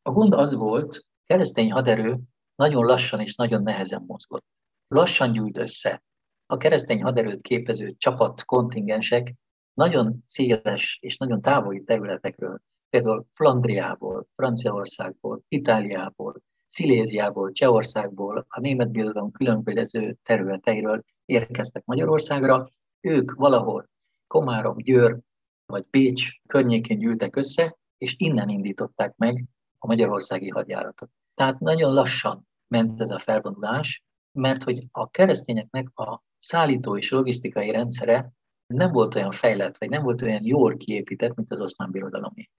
A gond az volt, keresztény haderő nagyon lassan és nagyon nehezen mozgott. Lassan gyűlt össze. A keresztény haderőt képező csapat kontingensek nagyon széles és nagyon távoli területekről, például Flandriából, Franciaországból, Itáliából, Sziléziából, Csehországból, a német birodalom különböző területeiről érkeztek Magyarországra. Ők valahol Komárom, Győr vagy Pécs környékén gyűltek össze, és innen indították meg a magyarországi hadjáratot. Tehát nagyon lassan ment ez a felvonulás, mert hogy a keresztényeknek a szállító és logisztikai rendszere nem volt olyan fejlett, vagy nem volt olyan jól kiépített, mint az oszmán birodalomé.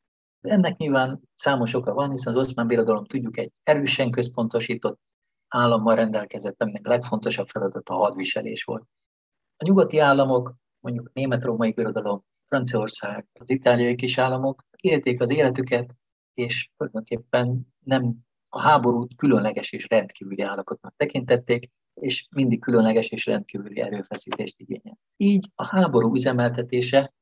Ennek nyilván számos oka van, hiszen az oszmán birodalom tudjuk egy erősen központosított állammal rendelkezett, aminek legfontosabb feladata a hadviselés volt. A nyugati államok, mondjuk német-római birodalom, Franciaország, az itáliai kis államok élték az életüket, és tulajdonképpen nem a háborút különleges és rendkívüli állapotnak tekintették, és mindig különleges és rendkívüli erőfeszítést igényel. Így a háború üzemeltetése,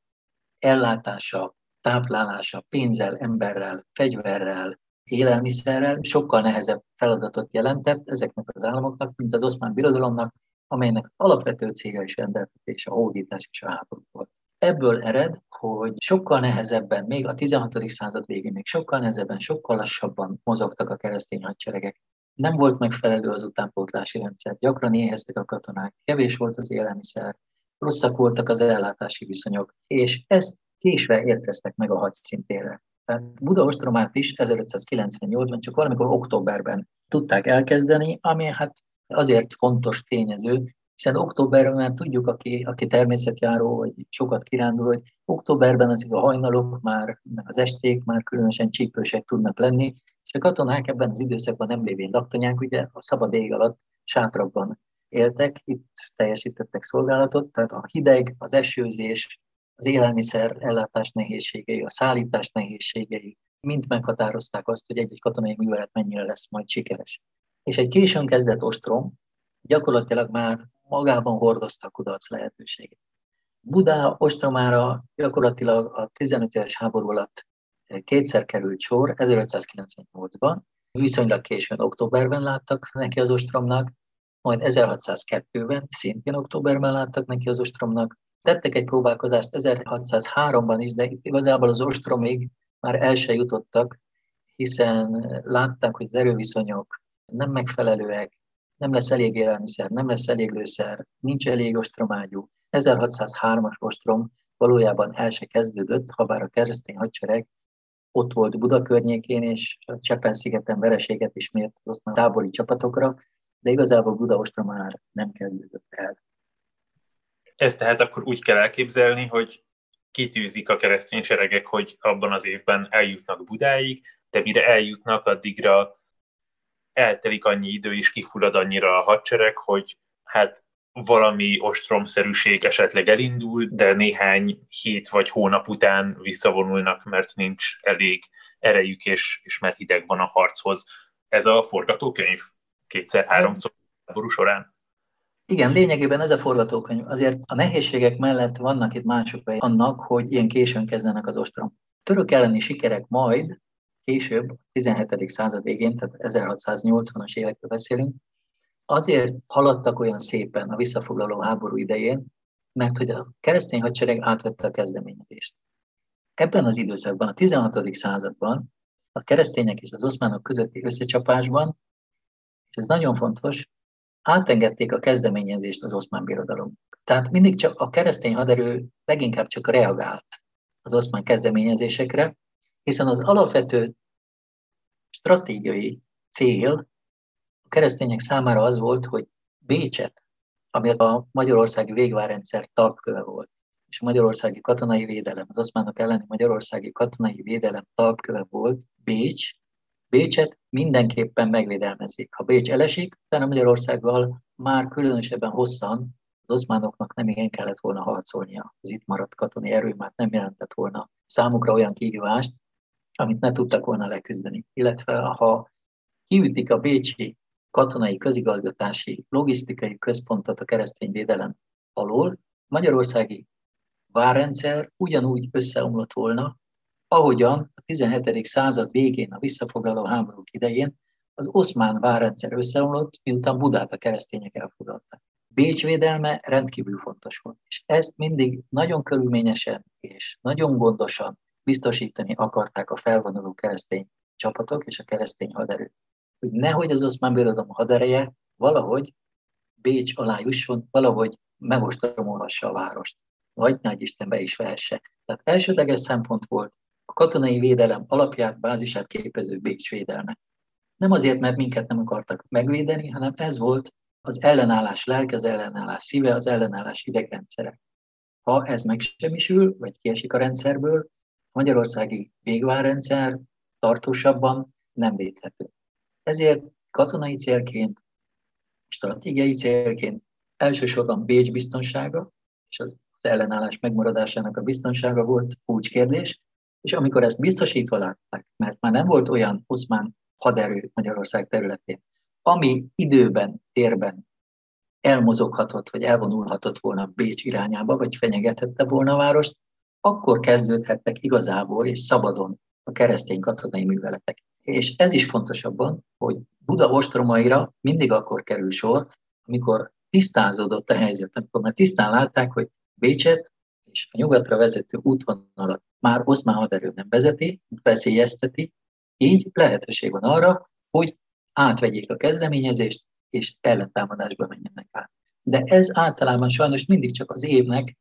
ellátása, táplálása pénzzel, emberrel, fegyverrel, élelmiszerrel sokkal nehezebb feladatot jelentett ezeknek az államoknak, mint az oszmán birodalomnak, amelynek alapvető célja is rendeltetés, a hódítás és a háború volt. Ebből ered, hogy sokkal nehezebben, még a 16. század végén, még sokkal nehezebben, sokkal lassabban mozogtak a keresztény hadseregek. Nem volt megfelelő az utánpótlási rendszer, gyakran éheztek a katonák, kevés volt az élelmiszer, rosszak voltak az ellátási viszonyok, és ezt késve érkeztek meg a hadszintére. Tehát Buda ostromát is 1598-ban csak valamikor októberben tudták elkezdeni, ami hát azért fontos tényező, hiszen októberben már tudjuk, aki, aki természetjáró, vagy sokat kirándul, hogy októberben azért a hajnalok már, meg az esték már különösen csípősek tudnak lenni, és a katonák ebben az időszakban nem lévén laktanyák, ugye a szabad ég alatt sátrakban éltek, itt teljesítettek szolgálatot, tehát a hideg, az esőzés, az élelmiszer ellátás nehézségei, a szállítás nehézségei, mind meghatározták azt, hogy egy-egy katonai művelet mennyire lesz majd sikeres. És egy későn kezdett ostrom gyakorlatilag már magában hordozta a kudarc lehetőséget. Buda ostromára gyakorlatilag a 15 éves háború alatt kétszer került sor, 1598-ban, viszonylag későn októberben láttak neki az ostromnak, majd 1602-ben szintén októberben láttak neki az ostromnak, Tettek egy próbálkozást 1603-ban is, de itt igazából az ostromig már el se jutottak, hiszen látták, hogy az erőviszonyok nem megfelelőek, nem lesz elég élelmiszer, nem lesz elég lőszer, nincs elég ostromágyú. 1603-as ostrom valójában el se kezdődött, ha bár a keresztény hadsereg ott volt Buda környékén, és a Csepen-szigeten vereséget is mért az oszmán tábori csapatokra, de igazából Buda ostrom már nem kezdődött el. Ezt tehát akkor úgy kell elképzelni, hogy kitűzik a keresztény seregek, hogy abban az évben eljutnak Budáig, de mire eljutnak, addigra eltelik annyi idő, és kifullad annyira a hadsereg, hogy hát valami ostromszerűség esetleg elindul, de néhány hét vagy hónap után visszavonulnak, mert nincs elég erejük, és, és mert hideg van a harchoz. Ez a forgatókönyv kétszer-háromszor háború során. Igen, lényegében ez a forgatókönyv. Azért a nehézségek mellett vannak itt mások annak, hogy ilyen későn kezdenek az ostrom. Török elleni sikerek majd később, 17. század végén, tehát 1680-as évekről beszélünk, azért haladtak olyan szépen a visszafoglaló háború idején, mert hogy a keresztény hadsereg átvette a kezdeményezést. Ebben az időszakban, a 16. században, a keresztények és az oszmánok közötti összecsapásban, és ez nagyon fontos, átengedték a kezdeményezést az oszmán birodalom. Tehát mindig csak a keresztény haderő leginkább csak reagált az oszmán kezdeményezésekre, hiszen az alapvető stratégiai cél a keresztények számára az volt, hogy Bécset, ami a magyarországi végvárrendszer talpköve volt, és a magyarországi katonai védelem, az oszmánok elleni magyarországi katonai védelem talpköve volt, Bécs, Bécset mindenképpen megvédelmezik. Ha Bécs elesik, utána Magyarországgal már különösebben hosszan az oszmánoknak nem igen kellett volna harcolnia. Az itt maradt katonai erő már nem jelentett volna számukra olyan kihívást, amit ne tudtak volna leküzdeni. Illetve ha kiütik a Bécsi katonai közigazgatási logisztikai központot a keresztény védelem alól, magyarországi várrendszer ugyanúgy összeomlott volna, ahogyan a 17. század végén, a visszafoglaló háborúk idején az oszmán várrendszer összeomlott, miután Budát a keresztények elfoglalták. Bécs védelme rendkívül fontos volt, és ezt mindig nagyon körülményesen és nagyon gondosan biztosítani akarták a felvonuló keresztény csapatok és a keresztény haderő. Hogy nehogy az oszmán birodalom hadereje valahogy Bécs alá jusson, valahogy megostromolhassa a várost, vagy nagy Isten be is vehesse. Tehát elsődleges szempont volt a katonai védelem alapját, bázisát képező Bécs védelme. Nem azért, mert minket nem akartak megvédeni, hanem ez volt az ellenállás lelke, az ellenállás szíve, az ellenállás idegrendszere. Ha ez megsemmisül, vagy kiesik a rendszerből, magyarországi végvárrendszer tartósabban nem védhető. Ezért katonai célként, stratégiai célként elsősorban Bécs biztonsága és az ellenállás megmaradásának a biztonsága volt kulcskérdés, és amikor ezt biztosítva látták, mert már nem volt olyan oszmán haderő Magyarország területén, ami időben, térben elmozoghatott, vagy elvonulhatott volna Bécs irányába, vagy fenyegethette volna a várost, akkor kezdődhettek igazából és szabadon a keresztény katonai műveletek. És ez is fontosabban, hogy Buda ostromaira mindig akkor kerül sor, amikor tisztázódott a helyzet, amikor már tisztán látták, hogy Bécset és a nyugatra vezető útvonalat már oszmán haderő nem vezeti, veszélyezteti, így lehetőség van arra, hogy átvegyék a kezdeményezést, és ellentámadásba menjenek át. De ez általában sajnos mindig csak az évnek,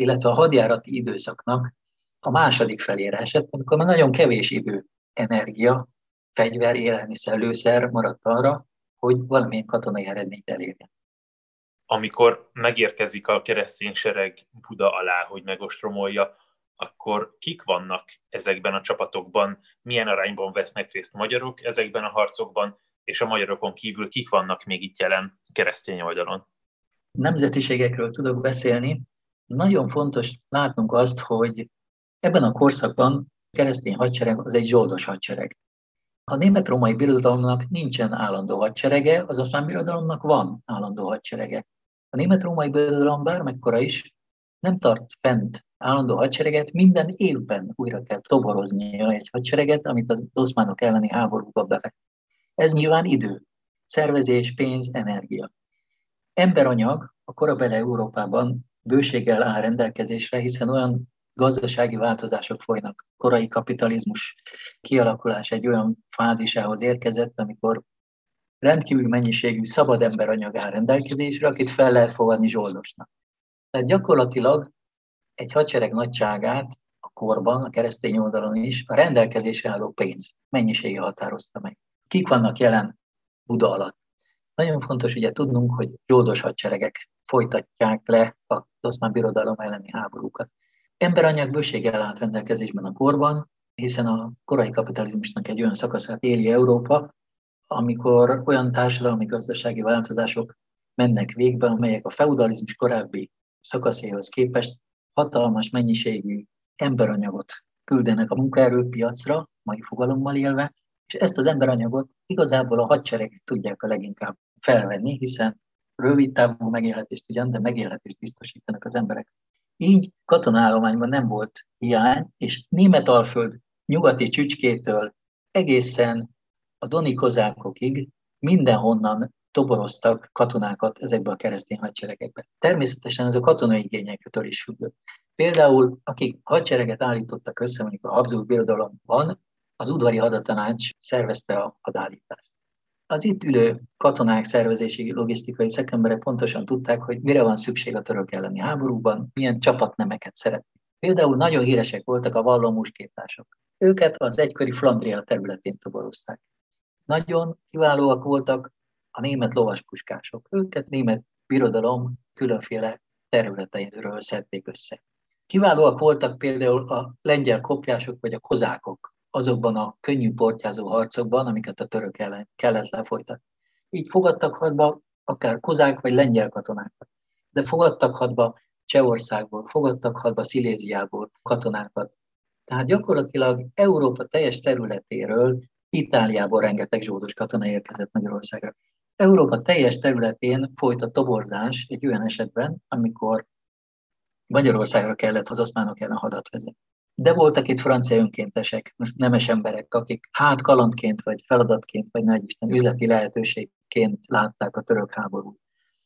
illetve a hadjárati időszaknak a második felére esett, amikor már nagyon kevés idő, energia, fegyver, élelmiszer, lőszer maradt arra, hogy valamilyen katonai eredményt elérjen amikor megérkezik a keresztény sereg Buda alá, hogy megostromolja, akkor kik vannak ezekben a csapatokban, milyen arányban vesznek részt magyarok ezekben a harcokban, és a magyarokon kívül kik vannak még itt jelen keresztény oldalon? Nemzetiségekről tudok beszélni. Nagyon fontos látnunk azt, hogy ebben a korszakban a keresztény hadsereg az egy zsoldos hadsereg. A német-római birodalomnak nincsen állandó hadserege, az oszmán birodalomnak van állandó hadserege. A német-római birodalom bármekkora is nem tart fent állandó hadsereget, minden évben újra kell toboroznia egy hadsereget, amit az oszmánok elleni háborúba bevett. Ez nyilván idő, szervezés, pénz, energia. Emberanyag a korabeli Európában bőséggel áll rendelkezésre, hiszen olyan gazdasági változások folynak. Korai kapitalizmus kialakulás egy olyan fázisához érkezett, amikor rendkívül mennyiségű szabad emberanyag áll rendelkezésre, akit fel lehet fogadni zsoldosnak. Tehát gyakorlatilag egy hadsereg nagyságát a korban, a keresztény oldalon is a rendelkezésre álló pénz mennyisége határozta meg. Kik vannak jelen Buda alatt? Nagyon fontos ugye tudnunk, hogy zsoldos hadseregek folytatják le az oszmán birodalom elleni háborúkat. Emberanyag bőséggel állt rendelkezésben a korban, hiszen a korai kapitalizmusnak egy olyan szakaszát éli Európa, amikor olyan társadalmi-gazdasági változások mennek végbe, amelyek a feudalizmus korábbi szakaszéhoz képest hatalmas mennyiségű emberanyagot küldenek a munkaerőpiacra, mai fogalommal élve, és ezt az emberanyagot igazából a hadseregek tudják a leginkább felvenni, hiszen rövid távú megélhetést ugyan, de megélhetést biztosítanak az emberek. Így katonállományban nem volt hiány, és Németalföld nyugati csücskétől egészen a doni kozákokig mindenhonnan toboroztak katonákat ezekbe a keresztény hadseregekbe. Természetesen ez a katonai igényektől is függött. Például, akik hadsereget állítottak össze, mondjuk a Habsburg birodalomban, az udvari hadatanács szervezte a hadállítást. Az itt ülő katonák, szervezési, logisztikai szakemberek pontosan tudták, hogy mire van szükség a török elleni háborúban, milyen csapatnemeket szeretnék. Például nagyon híresek voltak a valló. Őket az egykori Flandria területén toborozták. Nagyon kiválóak voltak a német lovaspuskások. Őket német birodalom különféle területeiről szedték össze. Kiválóak voltak például a lengyel kopjások vagy a kozákok azokban a könnyű portyázó harcokban, amiket a török ellen kellett lefolytatni. Így fogadtak hadba akár kozák vagy lengyel katonákat, de fogadtak hadba Csehországból, fogadtak hadba Sziléziából katonákat. Tehát gyakorlatilag Európa teljes területéről, Itáliából rengeteg zsódos katona érkezett Magyarországra. Európa teljes területén folyt a toborzás egy olyan esetben, amikor Magyarországra kellett az oszmánok ellen hadat vezetni. De voltak itt francia önkéntesek, most nemes emberek, akik hát kalandként, vagy feladatként, vagy nagy Isten üzleti lehetőségként látták a török háborút.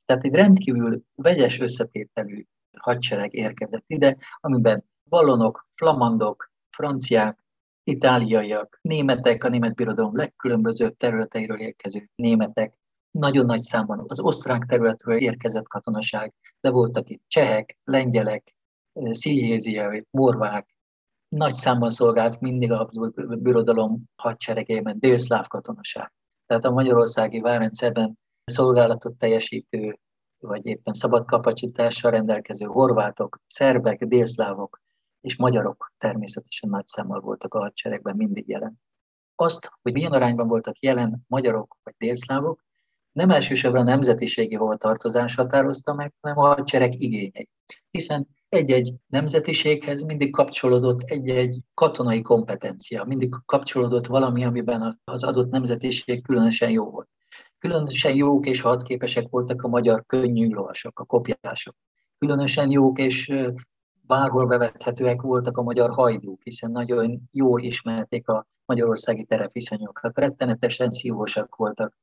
Tehát egy rendkívül vegyes összetételű hadsereg érkezett ide, amiben vallonok, flamandok, franciák, itáliaiak, németek, a német birodalom legkülönbözőbb területeiről érkező németek, nagyon nagy számban az osztrák területről érkezett katonaság, de voltak itt csehek, lengyelek, sziléziai, morvák, nagy számban szolgált mindig a Habsburg birodalom hadseregében délszláv katonaság. Tehát a magyarországi várrendszerben szolgálatot teljesítő, vagy éppen szabad kapacitással rendelkező horvátok, szerbek, délszlávok és magyarok természetesen nagy számmal voltak a hadseregben mindig jelen. Azt, hogy milyen arányban voltak jelen magyarok vagy délszlávok, nem elsősorban a nemzetiségi hovatartozás határozta meg, hanem a hadsereg igényei. Hiszen egy-egy nemzetiséghez mindig kapcsolódott egy-egy katonai kompetencia, mindig kapcsolódott valami, amiben az adott nemzetiség különösen jó volt. Különösen jók és harcképesek voltak a magyar könnyű lovasok, a kopjások. Különösen jók és bárhol bevethetőek voltak a magyar hajdúk, hiszen nagyon jól ismerték a magyarországi terepviszonyokat, rettenetesen szívósak voltak,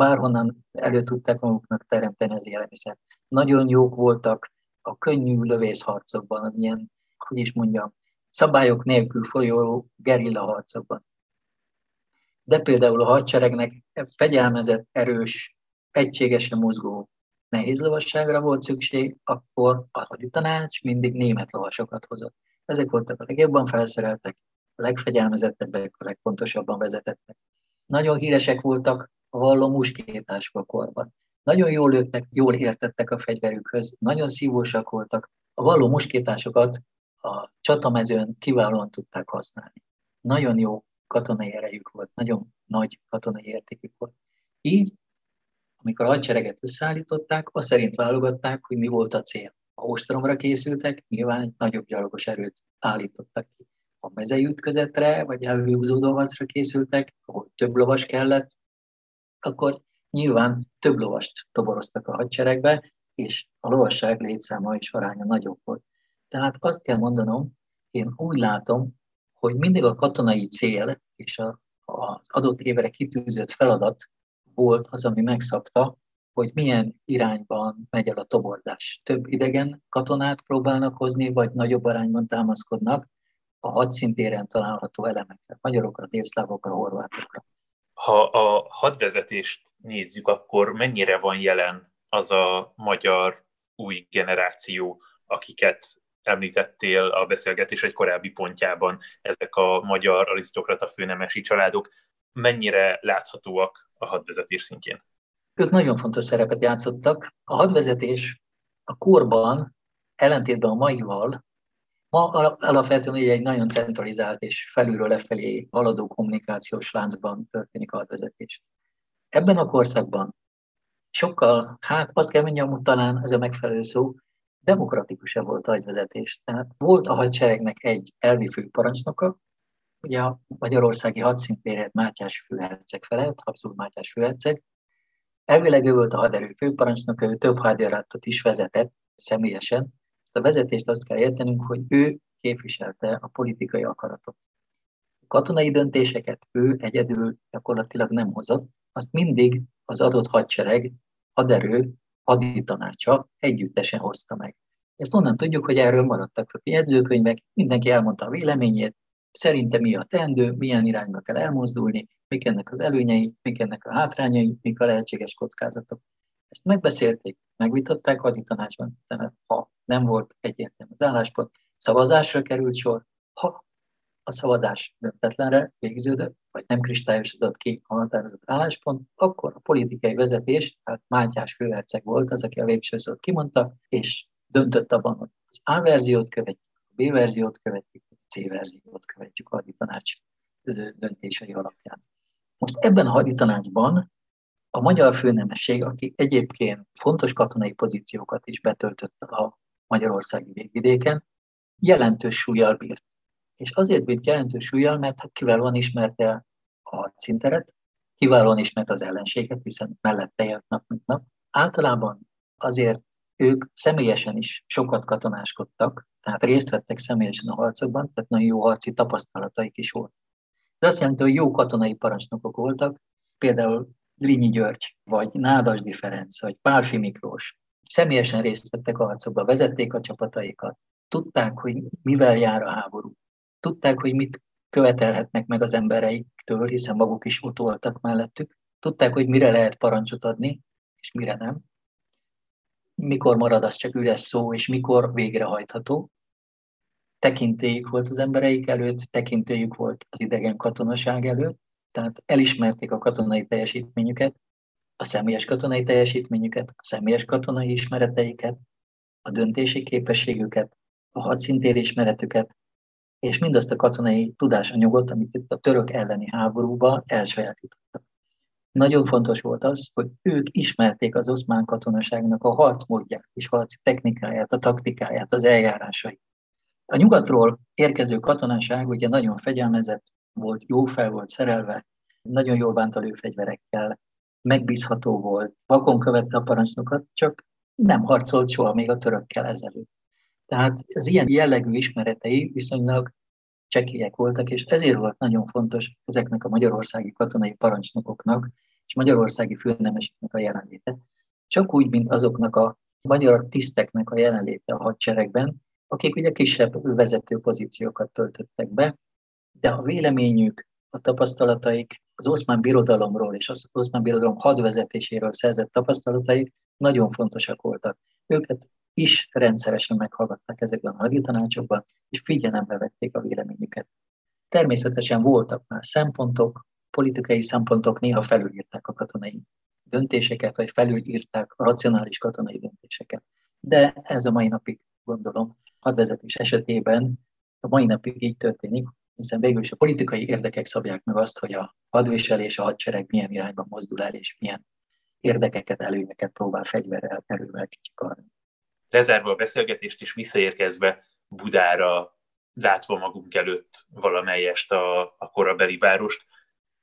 bárhonnan elő tudták maguknak teremteni az élelmiszer. Nagyon jók voltak a könnyű lövészharcokban, az ilyen, hogy is mondjam, szabályok nélkül folyó gerilla harcokban. De például a hadseregnek fegyelmezett, erős, egységesen mozgó nehéz lovasságra volt szükség, akkor a haditanács mindig német lovasokat hozott. Ezek voltak a legjobban felszereltek, a legfegyelmezettebbek, a legpontosabban vezetettek. Nagyon híresek voltak a a korban. Nagyon jól lőttek, jól értettek a fegyverükhöz, nagyon szívósak voltak. A valló muskétásokat a csatamezőn kiválóan tudták használni. Nagyon jó katonai erejük volt, nagyon nagy katonai értékük volt. Így, amikor a hadsereget összeállították, azt szerint válogatták, hogy mi volt a cél. Ha ostromra készültek, nyilván nagyobb gyalogos erőt állítottak ki. Ha mezei ütközetre, vagy elhúzódó harcra készültek, ahol több lovas kellett, akkor nyilván több lovast toboroztak a hadseregbe, és a lovasság létszáma és aránya nagyobb volt. Tehát azt kell mondanom, én úgy látom, hogy mindig a katonai cél és a, az adott évre kitűzött feladat volt az, ami megszabta, hogy milyen irányban megy el a toborzás. Több idegen katonát próbálnak hozni, vagy nagyobb arányban támaszkodnak a hadszintéren található elemekre, magyarokra, délszlávokra, horvátokra ha a hadvezetést nézzük, akkor mennyire van jelen az a magyar új generáció, akiket említettél a beszélgetés egy korábbi pontjában, ezek a magyar arisztokrata főnemesi családok, mennyire láthatóak a hadvezetés szintjén? Ők nagyon fontos szerepet játszottak. A hadvezetés a korban, ellentétben a maival, Ma alapvetően egy nagyon centralizált és felülről lefelé haladó kommunikációs láncban történik a hadvezetés. Ebben a korszakban sokkal, hát azt kell mondjam, hogy talán ez a megfelelő szó, demokratikusabb volt a hadvezetés. Tehát volt a hadseregnek egy elvi főparancsnoka, ugye a magyarországi hadszintéret Mátyás főherceg felett, Habsburg Mátyás főherceg. Elvileg ő volt a haderő főparancsnoka, ő több hadjáratot is vezetett személyesen. A vezetést azt kell értenünk, hogy ő képviselte a politikai akaratot. A katonai döntéseket ő egyedül gyakorlatilag nem hozott, azt mindig az adott hadsereg, haderő, haditanácsa együttesen hozta meg. Ezt onnan tudjuk, hogy erről maradtak a jegyzőkönyvek, mindenki elmondta a véleményét, szerintem mi a teendő, milyen irányba kell elmozdulni, mik ennek az előnyei, mik ennek a hátrányai, mik a lehetséges kockázatok. Ezt megbeszélték, megvitatták haditanácsban, tehát ha nem volt egyértelmű az álláspont, szavazásra került sor, ha a szavazás döntetlenre végződött, vagy nem kristályosodott ki a határozott álláspont, akkor a politikai vezetés, tehát Mátyás főherceg volt az, aki a végső szót kimondta, és döntött abban, hogy az A verziót követjük, a B verziót követjük, a C verziót követjük a haditanács döntései alapján. Most ebben a haditanácsban a magyar főnemesség, aki egyébként fontos katonai pozíciókat is betöltött a magyarországi végvidéken, jelentős súlyjal bírt. És azért bírt jelentős súlyjal, mert hát kiválóan ismerte a szinteret, kiválóan ismerte az ellenséget, hiszen mellette élt nap, mint nap. Általában azért ők személyesen is sokat katonáskodtak, tehát részt vettek személyesen a harcokban, tehát nagyon jó harci tapasztalataik is volt. De azt jelenti, hogy jó katonai parancsnokok voltak, például Drinyi György, vagy Nádasdi Ferenc, vagy Pálfi Miklós. Személyesen részt vettek a harcokban, vezették a csapataikat, tudták, hogy mivel jár a háború, tudták, hogy mit követelhetnek meg az embereiktől, hiszen maguk is ott voltak mellettük, tudták, hogy mire lehet parancsot adni, és mire nem, mikor marad az csak üres szó, és mikor végrehajtható. Tekintélyük volt az embereik előtt, tekintélyük volt az idegen katonaság előtt, tehát elismerték a katonai teljesítményüket, a személyes katonai teljesítményüket, a személyes katonai ismereteiket, a döntési képességüket, a hadszintér ismeretüket, és mindazt a katonai tudásanyagot, amit itt a török elleni háborúban elsajátítottak. Nagyon fontos volt az, hogy ők ismerték az oszmán katonaságnak a harcmódját és harci technikáját, a taktikáját, az eljárásait. A nyugatról érkező katonaság ugye nagyon fegyelmezett volt, jó fel volt szerelve, nagyon jól bánt a lőfegyverekkel, megbízható volt, vakon követte a parancsnokat, csak nem harcolt soha még a törökkel ezelőtt. Tehát az ilyen jellegű ismeretei viszonylag csekélyek voltak, és ezért volt nagyon fontos ezeknek a magyarországi katonai parancsnokoknak és magyarországi főnemeseknek a jelenléte. Csak úgy, mint azoknak a magyar tiszteknek a jelenléte a hadseregben, akik ugye kisebb vezető pozíciókat töltöttek be, de a véleményük, a tapasztalataik, az oszmán birodalomról és az oszmán birodalom hadvezetéséről szerzett tapasztalataik nagyon fontosak voltak. Őket is rendszeresen meghallgatták ezekben a haditanácsokban, és figyelembe vették a véleményüket. Természetesen voltak már szempontok, politikai szempontok néha felülírták a katonai döntéseket, vagy felülírták a racionális katonai döntéseket. De ez a mai napig, gondolom, hadvezetés esetében a mai napig így történik, hiszen végül is a politikai érdekek szabják meg azt, hogy a hadviselés, a hadsereg milyen irányba mozdul el, és milyen érdekeket, előnyeket próbál fegyverrel, erővel kicsikarni. Lezárva a beszélgetést és visszaérkezve Budára, látva magunk előtt valamelyest a, a korabeli várost,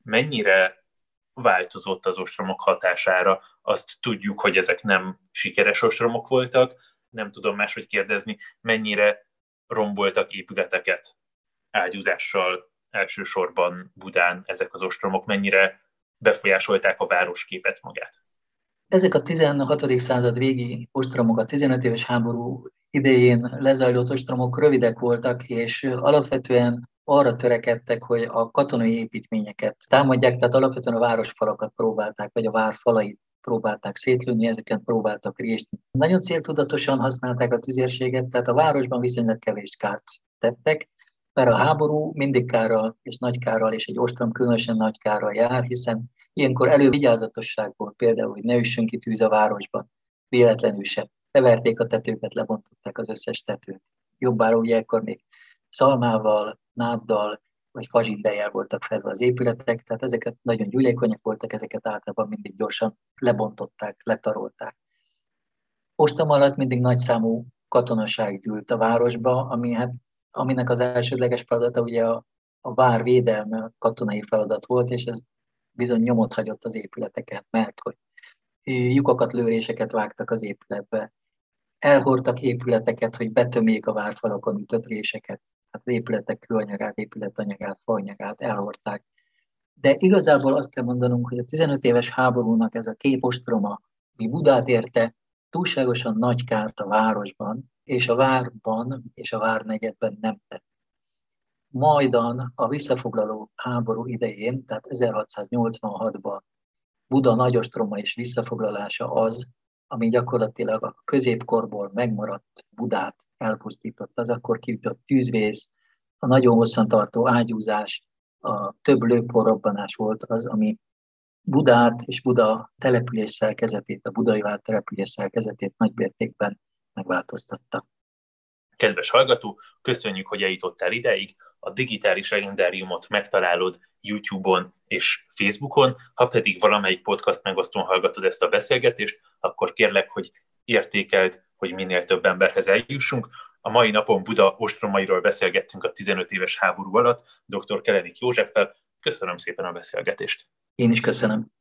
mennyire változott az ostromok hatására. Azt tudjuk, hogy ezek nem sikeres ostromok voltak, nem tudom máshogy kérdezni, mennyire romboltak épületeket ágyúzással elsősorban Budán ezek az ostromok, mennyire befolyásolták a városképet magát. Ezek a 16. század végi ostromok, a 15 éves háború idején lezajlott ostromok rövidek voltak, és alapvetően arra törekedtek, hogy a katonai építményeket támadják, tehát alapvetően a városfalakat próbálták, vagy a várfalait próbálták szétlőni, ezeken próbáltak részt. Nagyon céltudatosan használták a tüzérséget, tehát a városban viszonylag kevés kárt tettek, mert a háború mindig kárral és nagy kárral, és egy ostrom különösen nagy kárral jár, hiszen ilyenkor elővigyázatosságból például, hogy ne üssön ki tűz a városban, véletlenül sem. Leverték a tetőket, lebontották az összes tetőt. jobbára ugye akkor még szalmával, náddal, vagy fazsiddejel voltak fedve az épületek, tehát ezeket nagyon gyúlékonyak voltak, ezeket általában mindig gyorsan lebontották, letarolták. Ostam alatt mindig nagyszámú katonaság gyűlt a városba, ami hát, aminek az elsődleges feladata ugye a, a vár védelme, katonai feladat volt, és ez bizony nyomot hagyott az épületeket, mert hogy lyukakat, lőréseket vágtak az épületbe, elhordtak épületeket, hogy betömjék a várfalakon ütött réseket, hát az épületek kőanyagát, épületanyagát, faanyagát elhordták. De igazából azt kell mondanunk, hogy a 15 éves háborúnak ez a kép ostroma, mi Budát érte, túlságosan nagy kárt a városban, és a várban és a várnegyedben nem tett. Majdan a visszafoglaló háború idején, tehát 1686-ban Buda nagyostroma és visszafoglalása az, ami gyakorlatilag a középkorból megmaradt Budát elpusztított. Az akkor kiütött tűzvész, a nagyon hosszantartó ágyúzás, a több lőporrobbanás volt az, ami Budát és Buda település szerkezetét, a budai vált település szerkezetét nagymértékben megváltoztatta. Kedves hallgató, köszönjük, hogy eljutottál ideig. A digitális legendáriumot megtalálod YouTube-on és Facebookon, ha pedig valamelyik podcast megosztón hallgatod ezt a beszélgetést, akkor kérlek, hogy értékeld, hogy minél több emberhez eljussunk. A mai napon Buda ostromairól beszélgettünk a 15 éves háború alatt dr. Kelenik Józseffel. Köszönöm szépen a beszélgetést. Én is köszönöm.